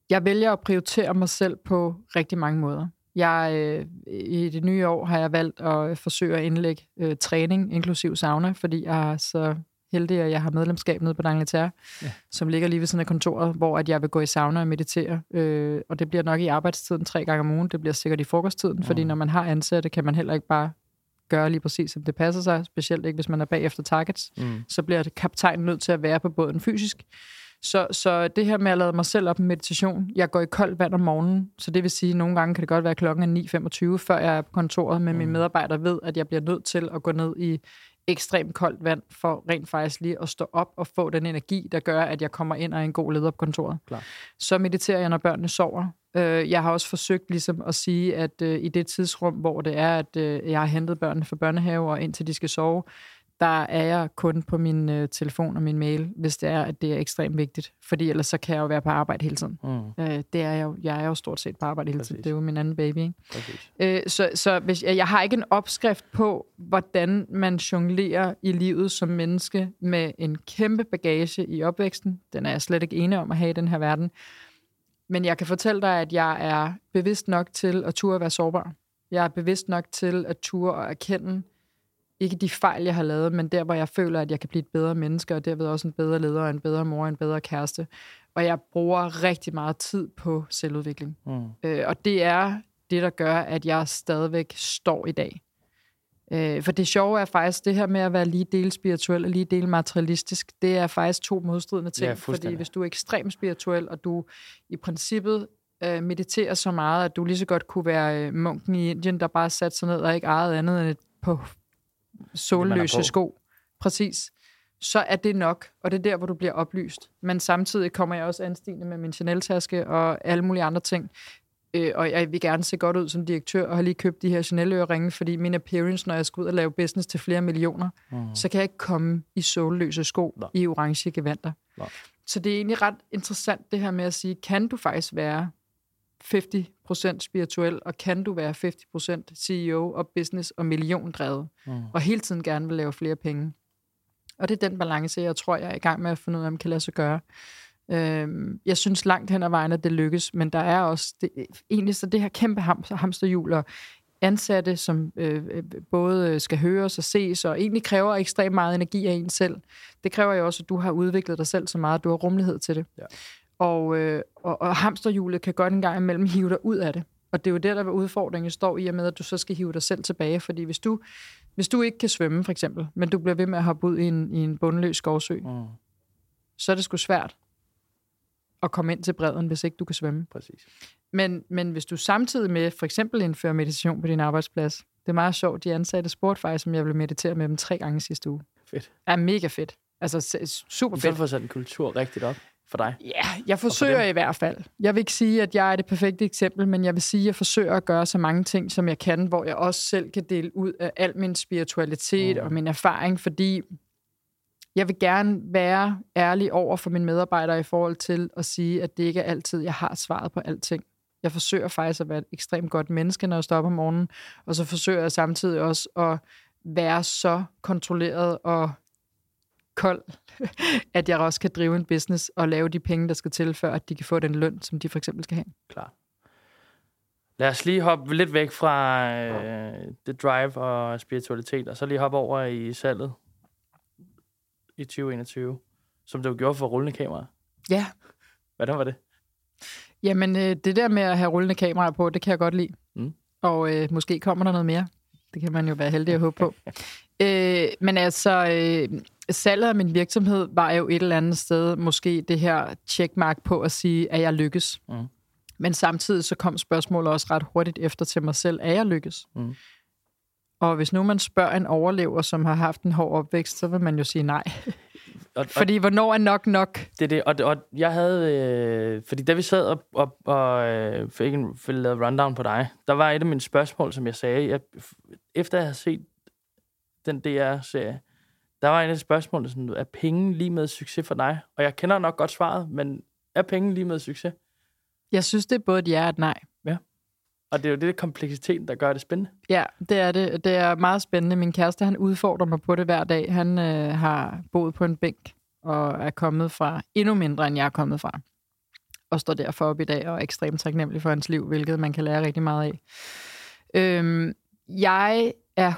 jeg vælger at prioritere mig selv på rigtig mange måder. Jeg, øh, I det nye år har jeg valgt at forsøge at indlægge øh, træning, inklusiv sauna, fordi jeg er så heldig, at jeg har medlemskab nede på D'Angleterre, Ja. som ligger lige ved siden af kontoret, hvor at jeg vil gå i sauna og meditere. Øh, og det bliver nok i arbejdstiden tre gange om ugen. Det bliver sikkert i frokosttiden, mm. fordi når man har ansatte, kan man heller ikke bare gøre lige præcis, som det passer sig, specielt ikke, hvis man er bagefter targets Mm. så bliver kaptajnen nødt til at være på båden fysisk. Så, så det her med at lade mig selv op med meditation, jeg går i koldt vand om morgenen, så det vil sige, at nogle gange kan det godt være klokken er 9.25, før jeg er på kontoret, men mine medarbejdere ved, at jeg bliver nødt til at gå ned i ekstremt koldt vand, for rent faktisk lige at stå op og få den energi, der gør, at jeg kommer ind og er en god leder på kontoret. Klar. Så mediterer jeg, når børnene sover. Øh, Jeg har også forsøgt ligesom at sige, at øh, i det tidsrum, hvor det er, at øh, jeg har hentet børnene fra børnehave, og indtil de skal sove, der er jeg kun på min øh, telefon og min mail, hvis det er, at det er ekstremt vigtigt. Fordi ellers så kan jeg jo være på arbejde hele tiden. Mm. Øh, det er jeg, jo, jeg er jo stort set på arbejde hele tiden. Præcis. Det er jo min anden baby. Ikke? Præcis. Øh, så så hvis, jeg har ikke en opskrift på, hvordan man jonglerer i livet som menneske med en kæmpe bagage i opvæksten. Den er jeg slet ikke enig om at have i den her verden. Men jeg kan fortælle dig, at jeg er bevidst nok til at turde være sårbar. Jeg er bevidst nok til at turde og erkende, ikke de fejl, jeg har lavet, men der, hvor jeg føler, at jeg kan blive et bedre menneske, og derved også en bedre leder, og en bedre mor, en bedre kæreste. Og jeg bruger rigtig meget tid på selvudvikling. Mm. Øh, og det er det, der gør, at jeg stadigvæk står i dag. Øh, for det sjove er faktisk, det her med at være lige del spirituel og lige del materialistisk, det er faktisk to modstridende ting. Ja, fordi hvis du er ekstremt spirituel, og du i princippet øh, mediterer så meget, at du lige så godt kunne være øh, munken i Indien, der bare satte sig ned og ikke ejede andet end et på solløse sko. Præcis. Så er det nok, og det er der, hvor du bliver oplyst. Men samtidig kommer jeg også anstigende med min Chanel-taske og alle mulige andre ting. Øh, og jeg vil gerne se godt ud som direktør, og har lige købt de her Chanel-øreringe, fordi min appearance, når jeg skal ud og lave business til flere millioner, Mm. så kan jeg ikke komme i sålløse sko Nej. i orange gevanter. Nej. Så det er egentlig ret interessant det her med at sige, kan du faktisk være 50% spirituel, og kan du være 50% CEO og business og milliondrevet, Mm. og hele tiden gerne vil lave flere penge. Og det er den balance, jeg tror, jeg er i gang med at finde ud af, om kan lade sig gøre. Øhm, jeg synes langt hen ad vejen, at det lykkes, men der er også det, egentlig så det her kæmpe ham, hamsterhjul og ansatte, som øh, øh, både skal høres og ses, og egentlig kræver ekstremt meget energi af en selv. Det kræver jo også, at du har udviklet dig selv så meget, at du har rummelighed til det. Ja. Og, øh, og, og hamsterhjulet kan godt en gang imellem hive dig ud af det. Og det er jo der, der udfordringen står i og med, at du så skal hive dig selv tilbage. Fordi hvis du, hvis du ikke kan svømme, for eksempel, men du bliver ved med at hoppe ud i en, i en bundløs skovsø, Mm. så er det sgu svært at komme ind til bredden, hvis ikke du kan svømme. Præcis. Men, men hvis du samtidig med for eksempel indfører meditation på din arbejdsplads, det er meget sjovt, de ansatte spurgte faktisk, om jeg ville meditere med dem tre gange sidste uge. Fedt. Er mega fedt. Altså super Så fedt. får sat en kultur rigtigt op for dig. Ja, jeg forsøger dem. i hvert fald. Jeg vil ikke sige, at jeg er det perfekte eksempel, men jeg vil sige, at jeg forsøger at gøre så mange ting, som jeg kan, hvor jeg også selv kan dele ud af al min spiritualitet Mm. og min erfaring, fordi jeg vil gerne være ærlig over for mine medarbejdere i forhold til at sige, at det ikke er altid, jeg har svaret på alting. Jeg forsøger faktisk at være et ekstremt godt menneske, når jeg står op om morgenen, og så forsøger jeg samtidig også at være så kontrolleret og kold, at jeg også kan drive en business og lave de penge, der skal til, før at de kan få den løn, som de for eksempel skal have. Klar. Lad os lige hoppe lidt væk fra øh, det drive og spiritualitet, og så lige hoppe over i salget i 2021, som du gjorde for rullende kamera. Ja, Hvordan var det? jamen øh, det der med at have rullende kameraer på, det kan jeg godt lide. Mm. Og øh, måske kommer der noget mere. Det kan man jo være heldig at håbe på. øh, men altså, øh, salget af min virksomhed var jo et eller andet sted måske det her checkmark på at sige, at jeg lykkes. Mm. Men samtidig så kom spørgsmålet også ret hurtigt efter til mig selv, er jeg lykkes? Mm. Og hvis nu man spørger en overlever, som har haft en hård opvækst, så vil man jo sige nej. og, Fordi hvornår er nok nok? Det er det, og, og jeg havde, øh, fordi da vi sad og, og, og øh, fik en fik lavet rundown på dig, der var et af mine spørgsmål, som jeg sagde, jeg, efter jeg havde set den DR-serie, der var en af spørgsmålene sådan, er penge lige med succes for dig? Og jeg kender nok godt svaret, men er penge lige med succes? Jeg synes, det er både et ja og et nej. Og det er jo det kompleksitet, der gør det spændende. Ja, det er det. Det er meget spændende. Min kæreste, han udfordrer mig på det hver dag. Han øh, har boet på en bænk og er kommet fra endnu mindre, end jeg er kommet fra. Og står derfor op i dag og er ekstremt taknemmelig for hans liv, hvilket man kan lære rigtig meget af. Øhm, jeg er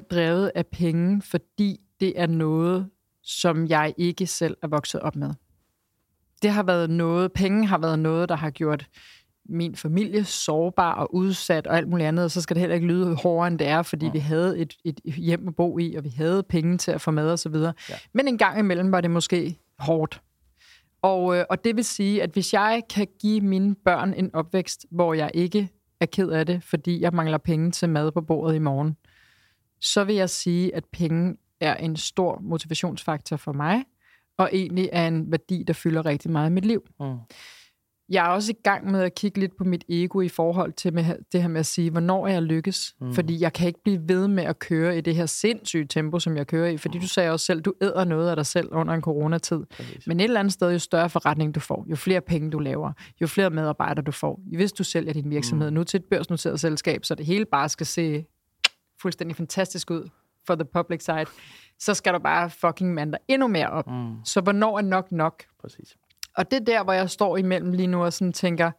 100% drevet af penge, fordi det er noget, som jeg ikke selv er vokset op med. Det har været noget, penge har været noget, der har gjort min familie sårbar og udsat og alt muligt andet, og så skal det heller ikke lyde hårdere, end det er, fordi ja. vi havde et, et hjem at bo i, og vi havde penge til at få mad og så videre. Ja. Men en gang imellem var det måske hårdt. Og, øh, og det vil sige, at hvis jeg kan give mine børn en opvækst, hvor jeg ikke er ked af det, fordi jeg mangler penge til mad på bordet i morgen, så vil jeg sige, at penge er en stor motivationsfaktor for mig, og egentlig er en værdi, der fylder rigtig meget i mit liv. Mm jeg er også i gang med at kigge lidt på mit ego i forhold til med det her med at sige, hvornår jeg lykkes? Mm. Fordi jeg kan ikke blive ved med at køre i det her sindssyge tempo, som jeg kører i. Fordi mm. du sagde også selv, du æder noget af dig selv under en coronatid. Præcis. Men et eller andet sted, jo større forretning du får, jo flere penge du laver, jo flere medarbejdere du får. Hvis du sælger din virksomhed mm. nu til et børsnoteret selskab, så det hele bare skal se fuldstændig fantastisk ud for the public side, så skal du bare fucking mande endnu mere op. Mm. Så hvornår er nok nok? Præcis. Og det er der, hvor jeg står imellem lige nu og sådan tænker,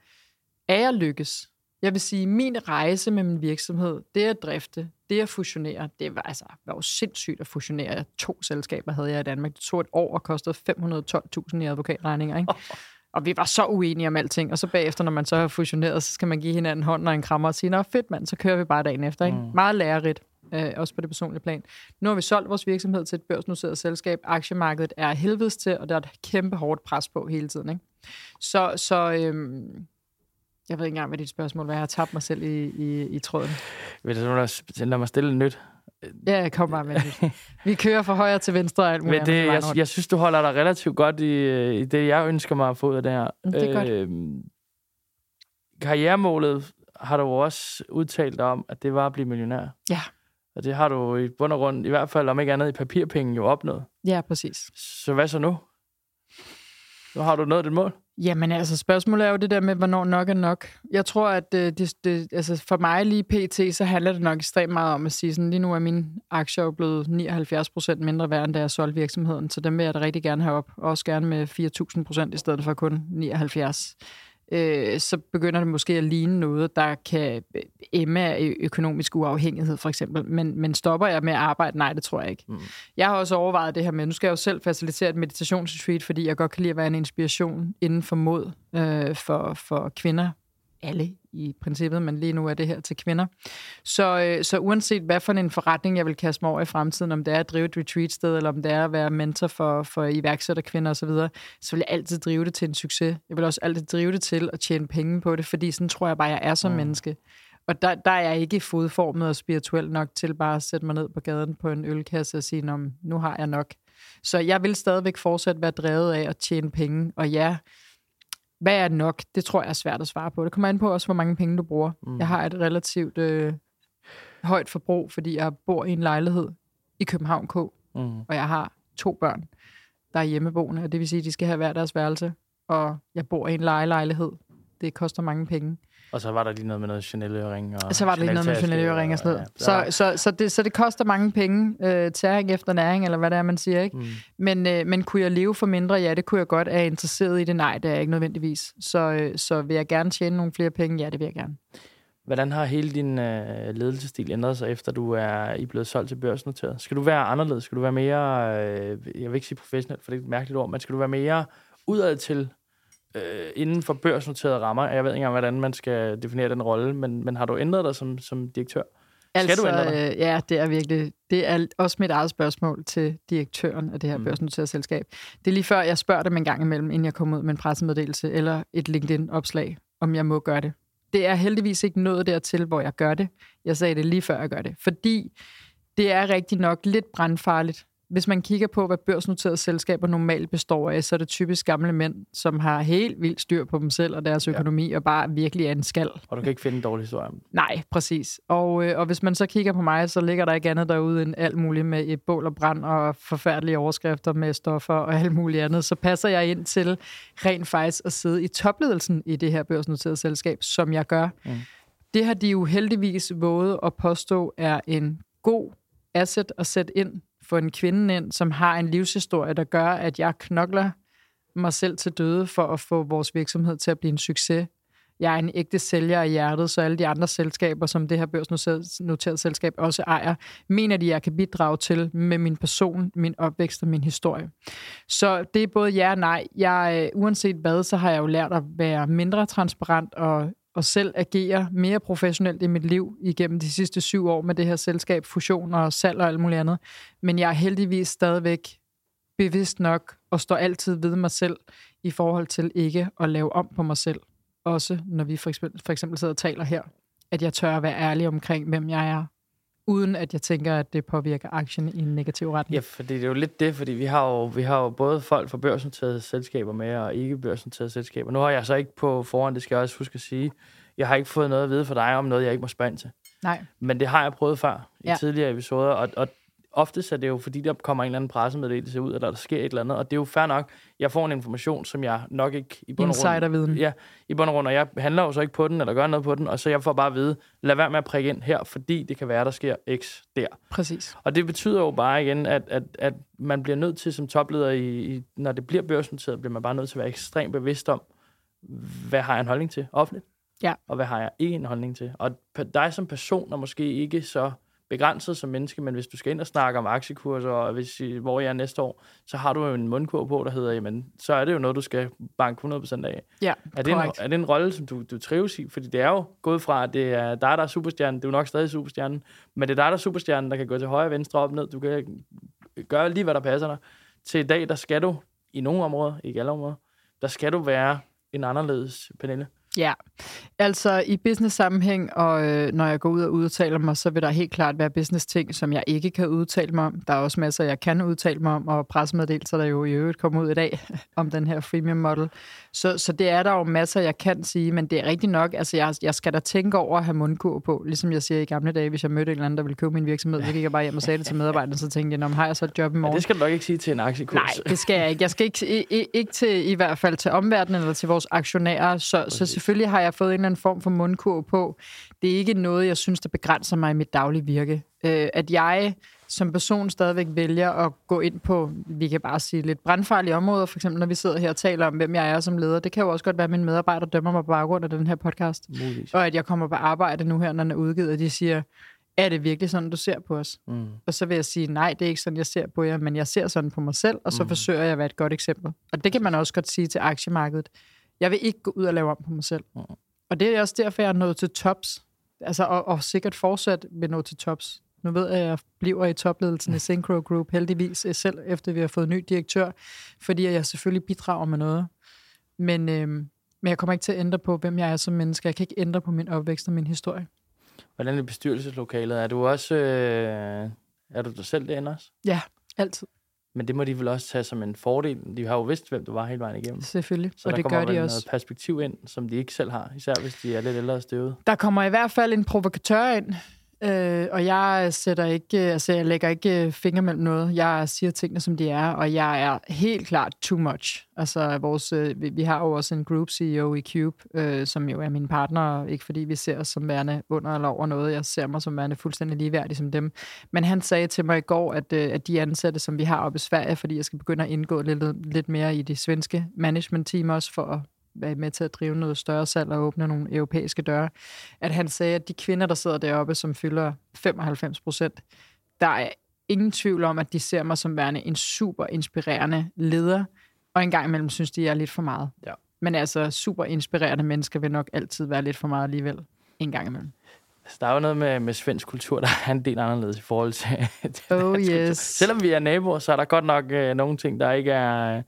er jeg lykkes? Jeg vil sige, min rejse med min virksomhed, det at drifte, det at fusionere. Det var, altså, var jo sindssygt at fusionere. To selskaber havde jeg i Danmark. Det tog et år og kostede 512.000 i advokatregninger. Ikke? Og vi var så uenige om alting. Og så bagefter, når man så har fusioneret, så skal man give hinanden hånden og en krammer og sige, nå fedt mand, så kører vi bare dagen efter. Ikke? Mm. Meget lærerigt øh, også på det personlige plan. Nu har vi solgt vores virksomhed til et børsnoteret selskab. Aktiemarkedet er helvedes til, og der er et kæmpe hårdt pres på hele tiden. Ikke? Så, så øhm, jeg ved ikke engang, hvad dit spørgsmål var. Jeg har tabt mig selv i, i, i tråden. Vil du lade mig stille nyt? Ja, kommer bare med det. Vi kører fra højre til venstre og alt muligt. Men det, jeg, jeg synes, du holder dig relativt godt i, i det, jeg ønsker mig at få ud af det her. Det er øh, godt. Karrieremålet har du også udtalt om, at det var at blive millionær. Ja. Og det har du i bund og grund, i hvert fald om ikke andet i papirpenge, jo opnået. Ja, præcis. Så hvad så nu? Nu har du nået dit mål. Jamen altså, spørgsmålet er jo det der med, hvornår nok er nok. Jeg tror, at det, det, det, altså for mig lige pt, så handler det nok ekstremt meget om at sige, sådan, lige nu er min aktier blevet 79 procent mindre værd, end da jeg solgte virksomheden, så dem vil jeg da rigtig gerne have op. Også gerne med 4.000 procent i stedet for kun 79 øh, så begynder det måske at ligne noget, der kan emme af økonomisk uafhængighed, for eksempel. Men, men stopper jeg med at arbejde? Nej, det tror jeg ikke. Mm. Jeg har også overvejet det her med, nu skal jeg jo selv facilitere et meditationsretreat, fordi jeg godt kan lide at være en inspiration inden for mod øh, for, for kvinder alle i princippet, men lige nu er det her til kvinder. Så, øh, så uanset hvad for en forretning, jeg vil kaste mig over i fremtiden, om det er at drive et retreat-sted, eller om det er at være mentor for, for iværksætterkvinder osv., så, så vil jeg altid drive det til en succes. Jeg vil også altid drive det til at tjene penge på det, fordi sådan tror jeg bare, jeg er som mm. menneske. Og der, der er jeg ikke fodformet og spirituel nok til bare at sætte mig ned på gaden på en ølkasse og sige, nu har jeg nok. Så jeg vil stadigvæk fortsat være drevet af at tjene penge. Og ja, hvad er nok? Det tror jeg er svært at svare på. Det kommer an på også, hvor mange penge du bruger. Mm. Jeg har et relativt øh, højt forbrug, fordi jeg bor i en lejlighed i København K, mm. og jeg har to børn, der er hjemmeboende, og det vil sige, at de skal have hver deres værelse, og jeg bor i en lejelejlighed. Det koster mange penge. Og så var der lige noget med noget Chanel-øring. Og så var der lige noget med Chanel-øring og sådan noget. Ja, så, så, så, det, så det koster mange penge, øh, tæring efter næring, eller hvad det er, man siger. ikke. Mm. Men, øh, men kunne jeg leve for mindre? Ja, det kunne jeg godt. Er jeg interesseret i det? Nej, det er jeg ikke nødvendigvis. Så, øh, så vil jeg gerne tjene nogle flere penge? Ja, det vil jeg gerne. Hvordan har hele din øh, ledelsesstil ændret sig, efter du er I blevet solgt til børsnoteret? Skal du være anderledes? Skal du være mere, øh, jeg vil ikke sige professionel, for det er et mærkeligt ord, men skal du være mere udad til øh, inden for børsnoterede rammer. Jeg ved ikke engang, hvordan man skal definere den rolle, men, men har du ændret dig som, som direktør? Skal altså, du ændre dig? Øh, ja, det er virkelig. Det er også mit eget spørgsmål til direktøren af det her mm. børsnoterede selskab. Det er lige før, jeg spørger dem en gang imellem, inden jeg kommer ud med en pressemeddelelse eller et LinkedIn-opslag, om jeg må gøre det. Det er heldigvis ikke noget dertil, hvor jeg gør det. Jeg sagde det lige før, jeg gør det. Fordi det er rigtig nok lidt brandfarligt hvis man kigger på, hvad børsnoterede selskaber normalt består af, så er det typisk gamle mænd, som har helt vildt styr på dem selv og deres økonomi, ja. og bare virkelig er en skal. Og du kan ikke finde en dårlig historie om Nej, præcis. Og, øh, og hvis man så kigger på mig, så ligger der ikke andet derude end alt muligt med et bål og brand og forfærdelige overskrifter med stoffer og alt muligt andet. Så passer jeg ind til rent faktisk at sidde i topledelsen i det her børsnoterede selskab, som jeg gør. Mm. Det har de jo heldigvis våget at påstå er en god asset at sætte ind få en kvinde ind, som har en livshistorie, der gør, at jeg knokler mig selv til døde for at få vores virksomhed til at blive en succes. Jeg er en ægte sælger af hjertet, så alle de andre selskaber, som det her børsnoterede selskab også ejer, mener de, jeg kan bidrage til med min person, min opvækst og min historie. Så det er både ja og nej. Jeg, øh, uanset hvad, så har jeg jo lært at være mindre transparent og og selv agere mere professionelt i mit liv igennem de sidste syv år med det her selskab, fusion og salg og alt muligt andet. Men jeg er heldigvis stadigvæk bevidst nok og står altid ved mig selv i forhold til ikke at lave om på mig selv. Også når vi for eksempel, for eksempel sidder og taler her. At jeg tør at være ærlig omkring, hvem jeg er, uden at jeg tænker, at det påvirker aktien i en negativ retning. Ja, fordi det er jo lidt det, fordi vi har jo, vi har jo både folk fra børsnoterede selskaber med, og ikke børsnoterede selskaber. Nu har jeg så ikke på forhånd, det skal jeg også huske at sige, jeg har ikke fået noget at vide fra dig om noget, jeg ikke må ind til. Nej. Men det har jeg prøvet før i ja. tidligere episoder, og, og oftest er det jo, fordi der kommer en eller anden pressemeddelelse ud, eller der sker et eller andet, og det er jo fair nok. Jeg får en information, som jeg nok ikke i bund og grund... Ja, i bund og grund, og jeg handler jo så ikke på den, eller gør noget på den, og så jeg får bare at vide, lad være med at prikke ind her, fordi det kan være, der sker X der. Præcis. Og det betyder jo bare igen, at, at, at man bliver nødt til som topleder, i, i, når det bliver børsnoteret, bliver man bare nødt til at være ekstremt bevidst om, hvad har jeg en holdning til offentligt? Ja. Og hvad har jeg ikke en holdning til? Og dig som person er måske ikke så begrænset som menneske, men hvis du skal ind og snakke om aktiekurser, og hvis, hvor jeg er næste år, så har du jo en mundkur på, der hedder, jamen, så er det jo noget, du skal banke 100% af. Ja, er det, en, er det en rolle, som du, du trives i? Fordi det er jo gået fra, at det er dig, der er superstjernen, det er jo nok stadig superstjernen, men det er dig, der er superstjernen, der kan gå til højre, venstre, op, ned, du kan gøre lige, hvad der passer dig. Til i dag, der skal du, i nogle områder, ikke alle områder, der skal du være en anderledes Pernille. Ja, altså i business-sammenhæng, og øh, når jeg går ud og udtaler mig, så vil der helt klart være business-ting, som jeg ikke kan udtale mig om. Der er også masser, jeg kan udtale mig om, og pressemeddelelser, der jo i øvrigt kommer ud i dag om den her freemium model. Så, så det er der jo masser, jeg kan sige, men det er rigtigt nok, altså jeg, jeg skal da tænke over at have mundkur på, ligesom jeg siger i gamle dage, hvis jeg mødte en eller anden, der ville købe min virksomhed, så gik jeg bare hjem og sagde det til medarbejderne, så tænkte jeg, har jeg så et job i morgen? Ja, det skal du nok ikke sige til en aktiekurs. Nej, det skal jeg ikke. Jeg skal ikke, ikke, ikke til, i hvert fald til omverdenen eller til vores aktionærer, så, så selvfølgelig har jeg fået en eller anden form for mundkur på. Det er ikke noget, jeg synes, der begrænser mig i mit daglige virke. Øh, at jeg som person stadigvæk vælger at gå ind på, vi kan bare sige, lidt brandfarlige områder, for eksempel når vi sidder her og taler om, hvem jeg er som leder. Det kan jo også godt være, at mine medarbejdere dømmer mig på baggrund af den her podcast. Muligt. Og at jeg kommer på arbejde nu her, når den er udgivet, og de siger, er det virkelig sådan, du ser på os? Mm. Og så vil jeg sige, nej, det er ikke sådan, jeg ser på jer, men jeg ser sådan på mig selv, og så mm. forsøger jeg at være et godt eksempel. Og det kan man også godt sige til aktiemarkedet. Jeg vil ikke gå ud og lave om på mig selv. Mm. Og det er også derfor, jeg er nået til tops. Altså, og, og sikkert fortsat vil nå til tops. Nu ved jeg, at jeg bliver i topledelsen i Synchro Group, heldigvis eh, selv, efter vi har fået ny direktør, fordi jeg selvfølgelig bidrager med noget. Men, øh, men jeg kommer ikke til at ændre på, hvem jeg er som menneske. Jeg kan ikke ændre på min opvækst og min historie. Hvordan er bestyrelseslokalet? Er du også... Øh, er du dig selv derinde også? Ja, altid. Men det må de vel også tage som en fordel. De har jo vidst, hvem du var hele vejen igennem. Selvfølgelig, så og det gør de også. noget perspektiv ind, som de ikke selv har, især hvis de er lidt ældre og støvet. Der kommer i hvert fald en provokatør ind, Øh, og jeg sætter ikke, altså jeg lægger ikke øh, fingre mellem noget. Jeg siger tingene, som de er, og jeg er helt klart too much. Altså, vores, øh, vi, vi har jo også en group CEO i Cube, øh, som jo er min partner, ikke fordi vi ser os som værende under eller over noget. Jeg ser mig som værende fuldstændig ligeværdig som dem. Men han sagde til mig i går, at, øh, at de ansatte, som vi har oppe i Sverige, fordi jeg skal begynde at indgå lidt, lidt mere i det svenske management team også, for at være med til at drive noget større salg og åbne nogle europæiske døre, at han sagde, at de kvinder, der sidder deroppe, som fylder 95 procent, der er ingen tvivl om, at de ser mig som værende en super inspirerende leder, og en gang imellem synes de, jeg er lidt for meget. Ja. Men altså, super inspirerende mennesker vil nok altid være lidt for meget alligevel, en gang imellem. Altså, der er jo noget med, med svensk kultur, der er en del anderledes i forhold til... oh yes. Selvom vi er naboer, så er der godt nok øh, nogle ting, der ikke er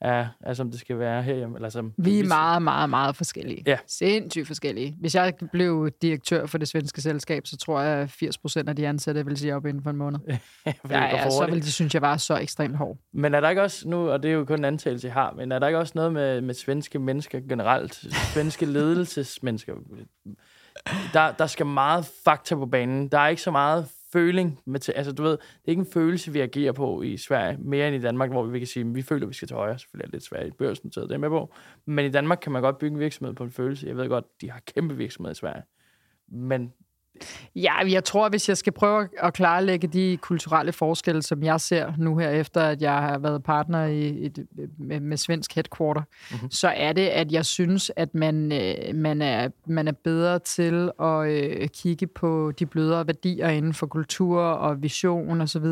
er, er som det skal være herhjemme. Eller som, Vi er meget, meget, meget forskellige. Ja. Sindssygt forskellige. Hvis jeg blev direktør for det svenske selskab, så tror jeg, at 80 procent af de ansatte vil sige op inden for en måned. Ja, ja, så hurtigt. vil de synes, jeg var så ekstremt hård. Men er der ikke også nu, og det er jo kun en antagelse, jeg har, men er der ikke også noget med, med svenske mennesker generelt, svenske ledelsesmennesker? Der, der skal meget fakta på banen. Der er ikke så meget føling. Med til, altså, du ved, det er ikke en følelse, vi agerer på i Sverige, mere end i Danmark, hvor vi kan sige, at vi føler, at vi skal til højre. Selvfølgelig er det lidt svært i så det er med på. Men i Danmark kan man godt bygge en virksomhed på en følelse. Jeg ved godt, de har kæmpe virksomheder i Sverige. Men Ja, jeg tror, hvis jeg skal prøve at klarlægge de kulturelle forskelle, som jeg ser nu her, efter at jeg har været partner i et, med, med svensk headquarter, mm-hmm. så er det, at jeg synes, at man, øh, man, er, man er bedre til at øh, kigge på de blødere værdier inden for kultur og vision osv.,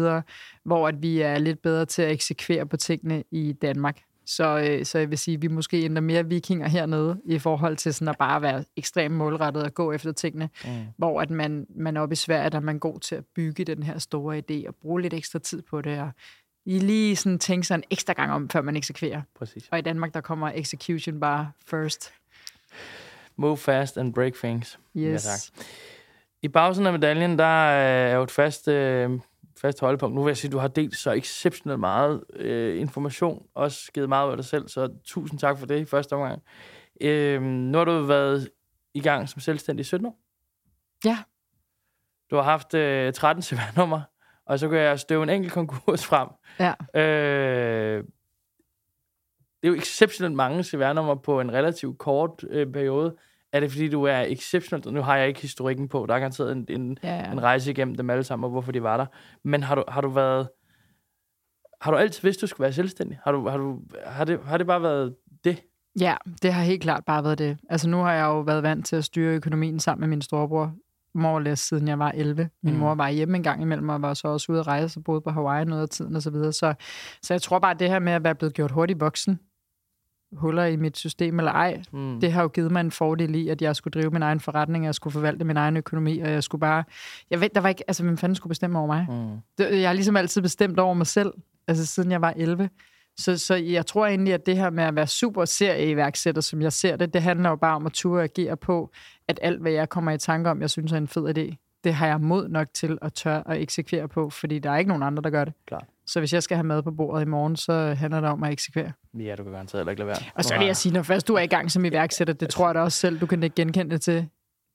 hvor at vi er lidt bedre til at eksekvere på tingene i Danmark. Så, øh, så jeg vil sige, at vi måske endda mere vikinger hernede i forhold til sådan at bare være ekstremt målrettet og gå efter tingene. Mm. Hvor at man, man oppe i Sverige, der er man god til at bygge den her store idé og bruge lidt ekstra tid på det. Og I lige sådan tænke sig en ekstra gang om, før man eksekverer. præcis. Og i Danmark, der kommer execution bare first. Move fast and break things. Yes. Ja, tak. I bagsiden af medaljen, der er jo et fast, øh, fast holdepunkt. Nu vil jeg sige, at du har delt så exceptionelt meget øh, information, også givet meget af dig selv, så tusind tak for det i første omgang. Øh, nu har du været i gang som selvstændig i 17 år. Ja. Du har haft øh, 13 CVR-nummer, og så kan jeg støve en enkelt konkurs frem. Ja. Øh, det er jo exceptionelt mange CVR-numre på en relativt kort øh, periode. Er det, fordi du er exceptionelt... Nu har jeg ikke historikken på. Der er garanteret en, en, Ja, ja. en rejse igennem dem alle sammen, og hvorfor de var der. Men har du, har du været... Har du altid vidst, du skulle være selvstændig? Har, du, har, du, har, det, har det bare været det? Ja, det har helt klart bare været det. Altså nu har jeg jo været vant til at styre økonomien sammen med min storebror, more or less, siden jeg var 11. Min Mm. mor var hjemme en gang imellem, og var så også ude at rejse og boede på Hawaii noget af tiden og så videre. Så, så jeg tror bare, at det her med at være blevet gjort hurtigt voksen, huller i mit system eller ej, Mm. det har jo givet mig en fordel i, at jeg skulle drive min egen forretning, og jeg skulle forvalte min egen økonomi, og jeg skulle bare... Jeg ved, der var ikke... Altså, hvem fanden skulle bestemme over mig? Mm. Det- Jeg har ligesom altid bestemt over mig selv, altså siden jeg var 11. Så, så jeg tror egentlig, at det her med at være super serieiværksætter, som jeg ser det, det handler jo bare om at turde agere på, at alt, hvad jeg kommer i tanke om, jeg synes er en fed idé, det har jeg mod nok til at tør at eksekvere på, fordi der er ikke nogen andre, der gør det. Klart. Så hvis jeg skal have mad på bordet i morgen, så handler det om at eksekvere. Ja, du kan garanteret heller ikke lade være. Og så vil jeg sige, når først du er i gang som iværksætter, det tror jeg da også selv, du kan genkende det til.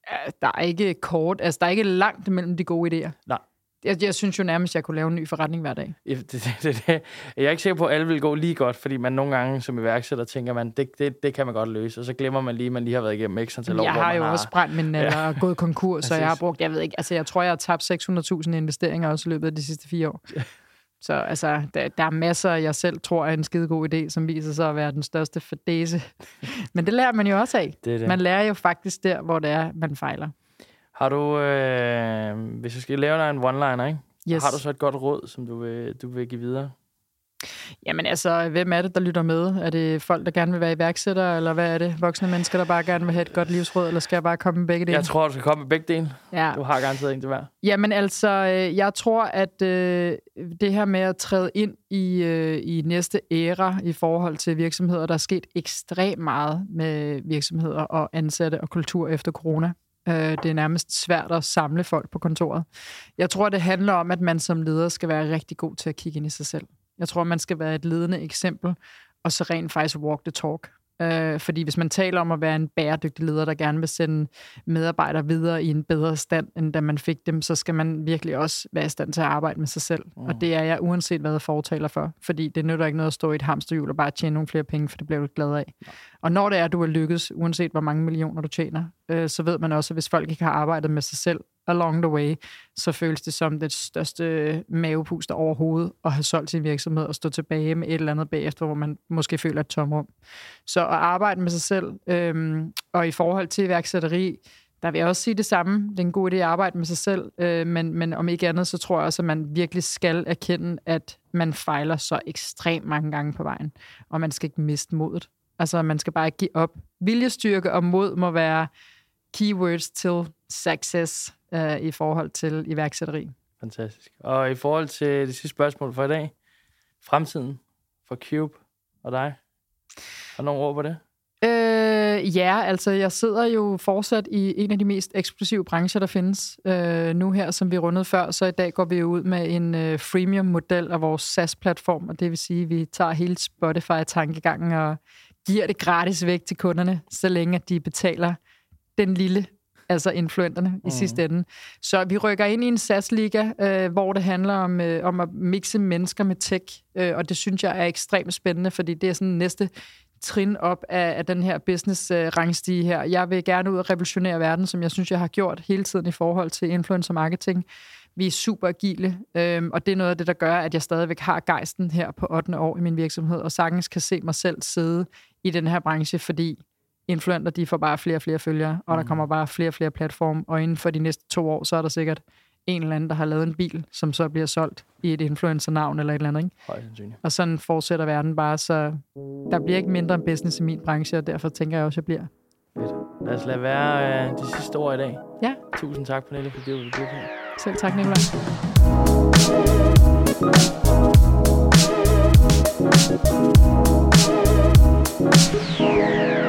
at Der er ikke kort, altså der er ikke langt mellem de gode idéer. Nej. Jeg, jeg synes jo nærmest, jeg kunne lave en ny forretning hver dag. Ja, Det, det, det, det. Jeg er ikke sikker på, at alle vil gå lige godt, fordi man nogle gange som iværksætter tænker, man, det, det, det kan man godt løse, og så glemmer man lige, at man lige har været igennem x antal år, Jeg har jo også brændt min naller og gået konkurs, så jeg har brugt, jeg ved ikke, altså jeg tror, jeg har tabt 600.000 investeringer også i løbet af de sidste fire år. Så altså, der, der er masser, jeg selv tror er en skide god idé, som viser sig at være den største fadese. Men det lærer man jo også af. Det det. Man lærer jo faktisk der, hvor det er, man fejler. Har du, øh, hvis jeg skal lave dig en one-liner, ikke? Yes. har du så et godt råd, som du vil, du vil give videre? Jamen altså, hvem er det, der lytter med? Er det folk, der gerne vil være iværksættere, eller hvad er det? Voksne mennesker, der bare gerne vil have et godt livsråd, eller skal jeg bare komme med begge dele? Jeg tror, du skal komme med begge dele. ja. Du har garanteret en til hver. Jamen altså, øh, jeg tror, at øh, det her med at træde ind i, øh, i næste æra i forhold til virksomheder, der er sket ekstremt meget med virksomheder og ansatte og kultur efter corona. Øh, det er nærmest svært at samle folk på kontoret. Jeg tror, det handler om, at man som leder skal være rigtig god til at kigge ind i sig selv. Jeg tror, man skal være et ledende eksempel, og så rent faktisk walk the talk. Øh, fordi hvis man taler om at være en bæredygtig leder, der gerne vil sende medarbejdere videre i en bedre stand, end da man fik dem, så skal man virkelig også være i stand til at arbejde med sig selv. Mm. Og det er jeg uanset hvad jeg fortaler for. Fordi det nytter ikke noget at stå i et hamsterhjul og bare tjene nogle flere penge, for det bliver du ikke glad af. Og når det er, at du er lykkes, uanset hvor mange millioner du tjener, øh, så ved man også, at hvis folk ikke har arbejdet med sig selv along the way, så føles det som det største mavepuster overhovedet at have solgt sin virksomhed og stå tilbage med et eller andet bagefter, hvor man måske føler et tomrum. Så at arbejde med sig selv, øhm, og i forhold til iværksætteri, der vil jeg også sige det samme. Det er en god idé at arbejde med sig selv, øh, men, men om ikke andet, så tror jeg også, at man virkelig skal erkende, at man fejler så ekstremt mange gange på vejen, og man skal ikke miste modet. Altså, man skal bare ikke give op. Viljestyrke og mod må være keywords til success øh, i forhold til iværksætteri. Fantastisk. Og i forhold til det sidste spørgsmål for i dag. Fremtiden for Cube. Og dig? Har nogle ord på det? Øh, ja, altså jeg sidder jo fortsat i en af de mest eksplosive brancher, der findes øh, nu her, som vi rundede før. Så i dag går vi jo ud med en øh, freemium-model af vores SaaS-platform, og det vil sige, at vi tager hele Spotify-tankegangen og giver det gratis væk til kunderne, så længe at de betaler den lille altså influenterne mm. i sidste ende. Så vi rykker ind i en SaaS-liga, øh, hvor det handler om, øh, om at mixe mennesker med tech, øh, og det synes jeg er ekstremt spændende, fordi det er sådan næste trin op af, af den her business-rangstige her. Jeg vil gerne ud og revolutionere verden, som jeg synes, jeg har gjort hele tiden i forhold til influencer marketing. Vi er super agile, øhm, og det er noget af det, der gør, at jeg stadigvæk har gejsten her på 8. år i min virksomhed, og sagtens kan se mig selv sidde i den her branche, fordi influenter, de får bare flere og flere følgere, og der mm. kommer bare flere og flere platforme, og inden for de næste to år, så er der sikkert en eller anden, der har lavet en bil, som så bliver solgt i et influencer-navn eller et eller andet. Ikke? Og sådan fortsætter verden bare, så der bliver ikke mindre en business i min branche, og derfor tænker jeg også, at jeg bliver. Fedt. Lad os lade være øh, de sidste ord i dag. Ja. Tusind tak, Pernille, for det, du vil her. Selv tak, Nicolaj. Yeah.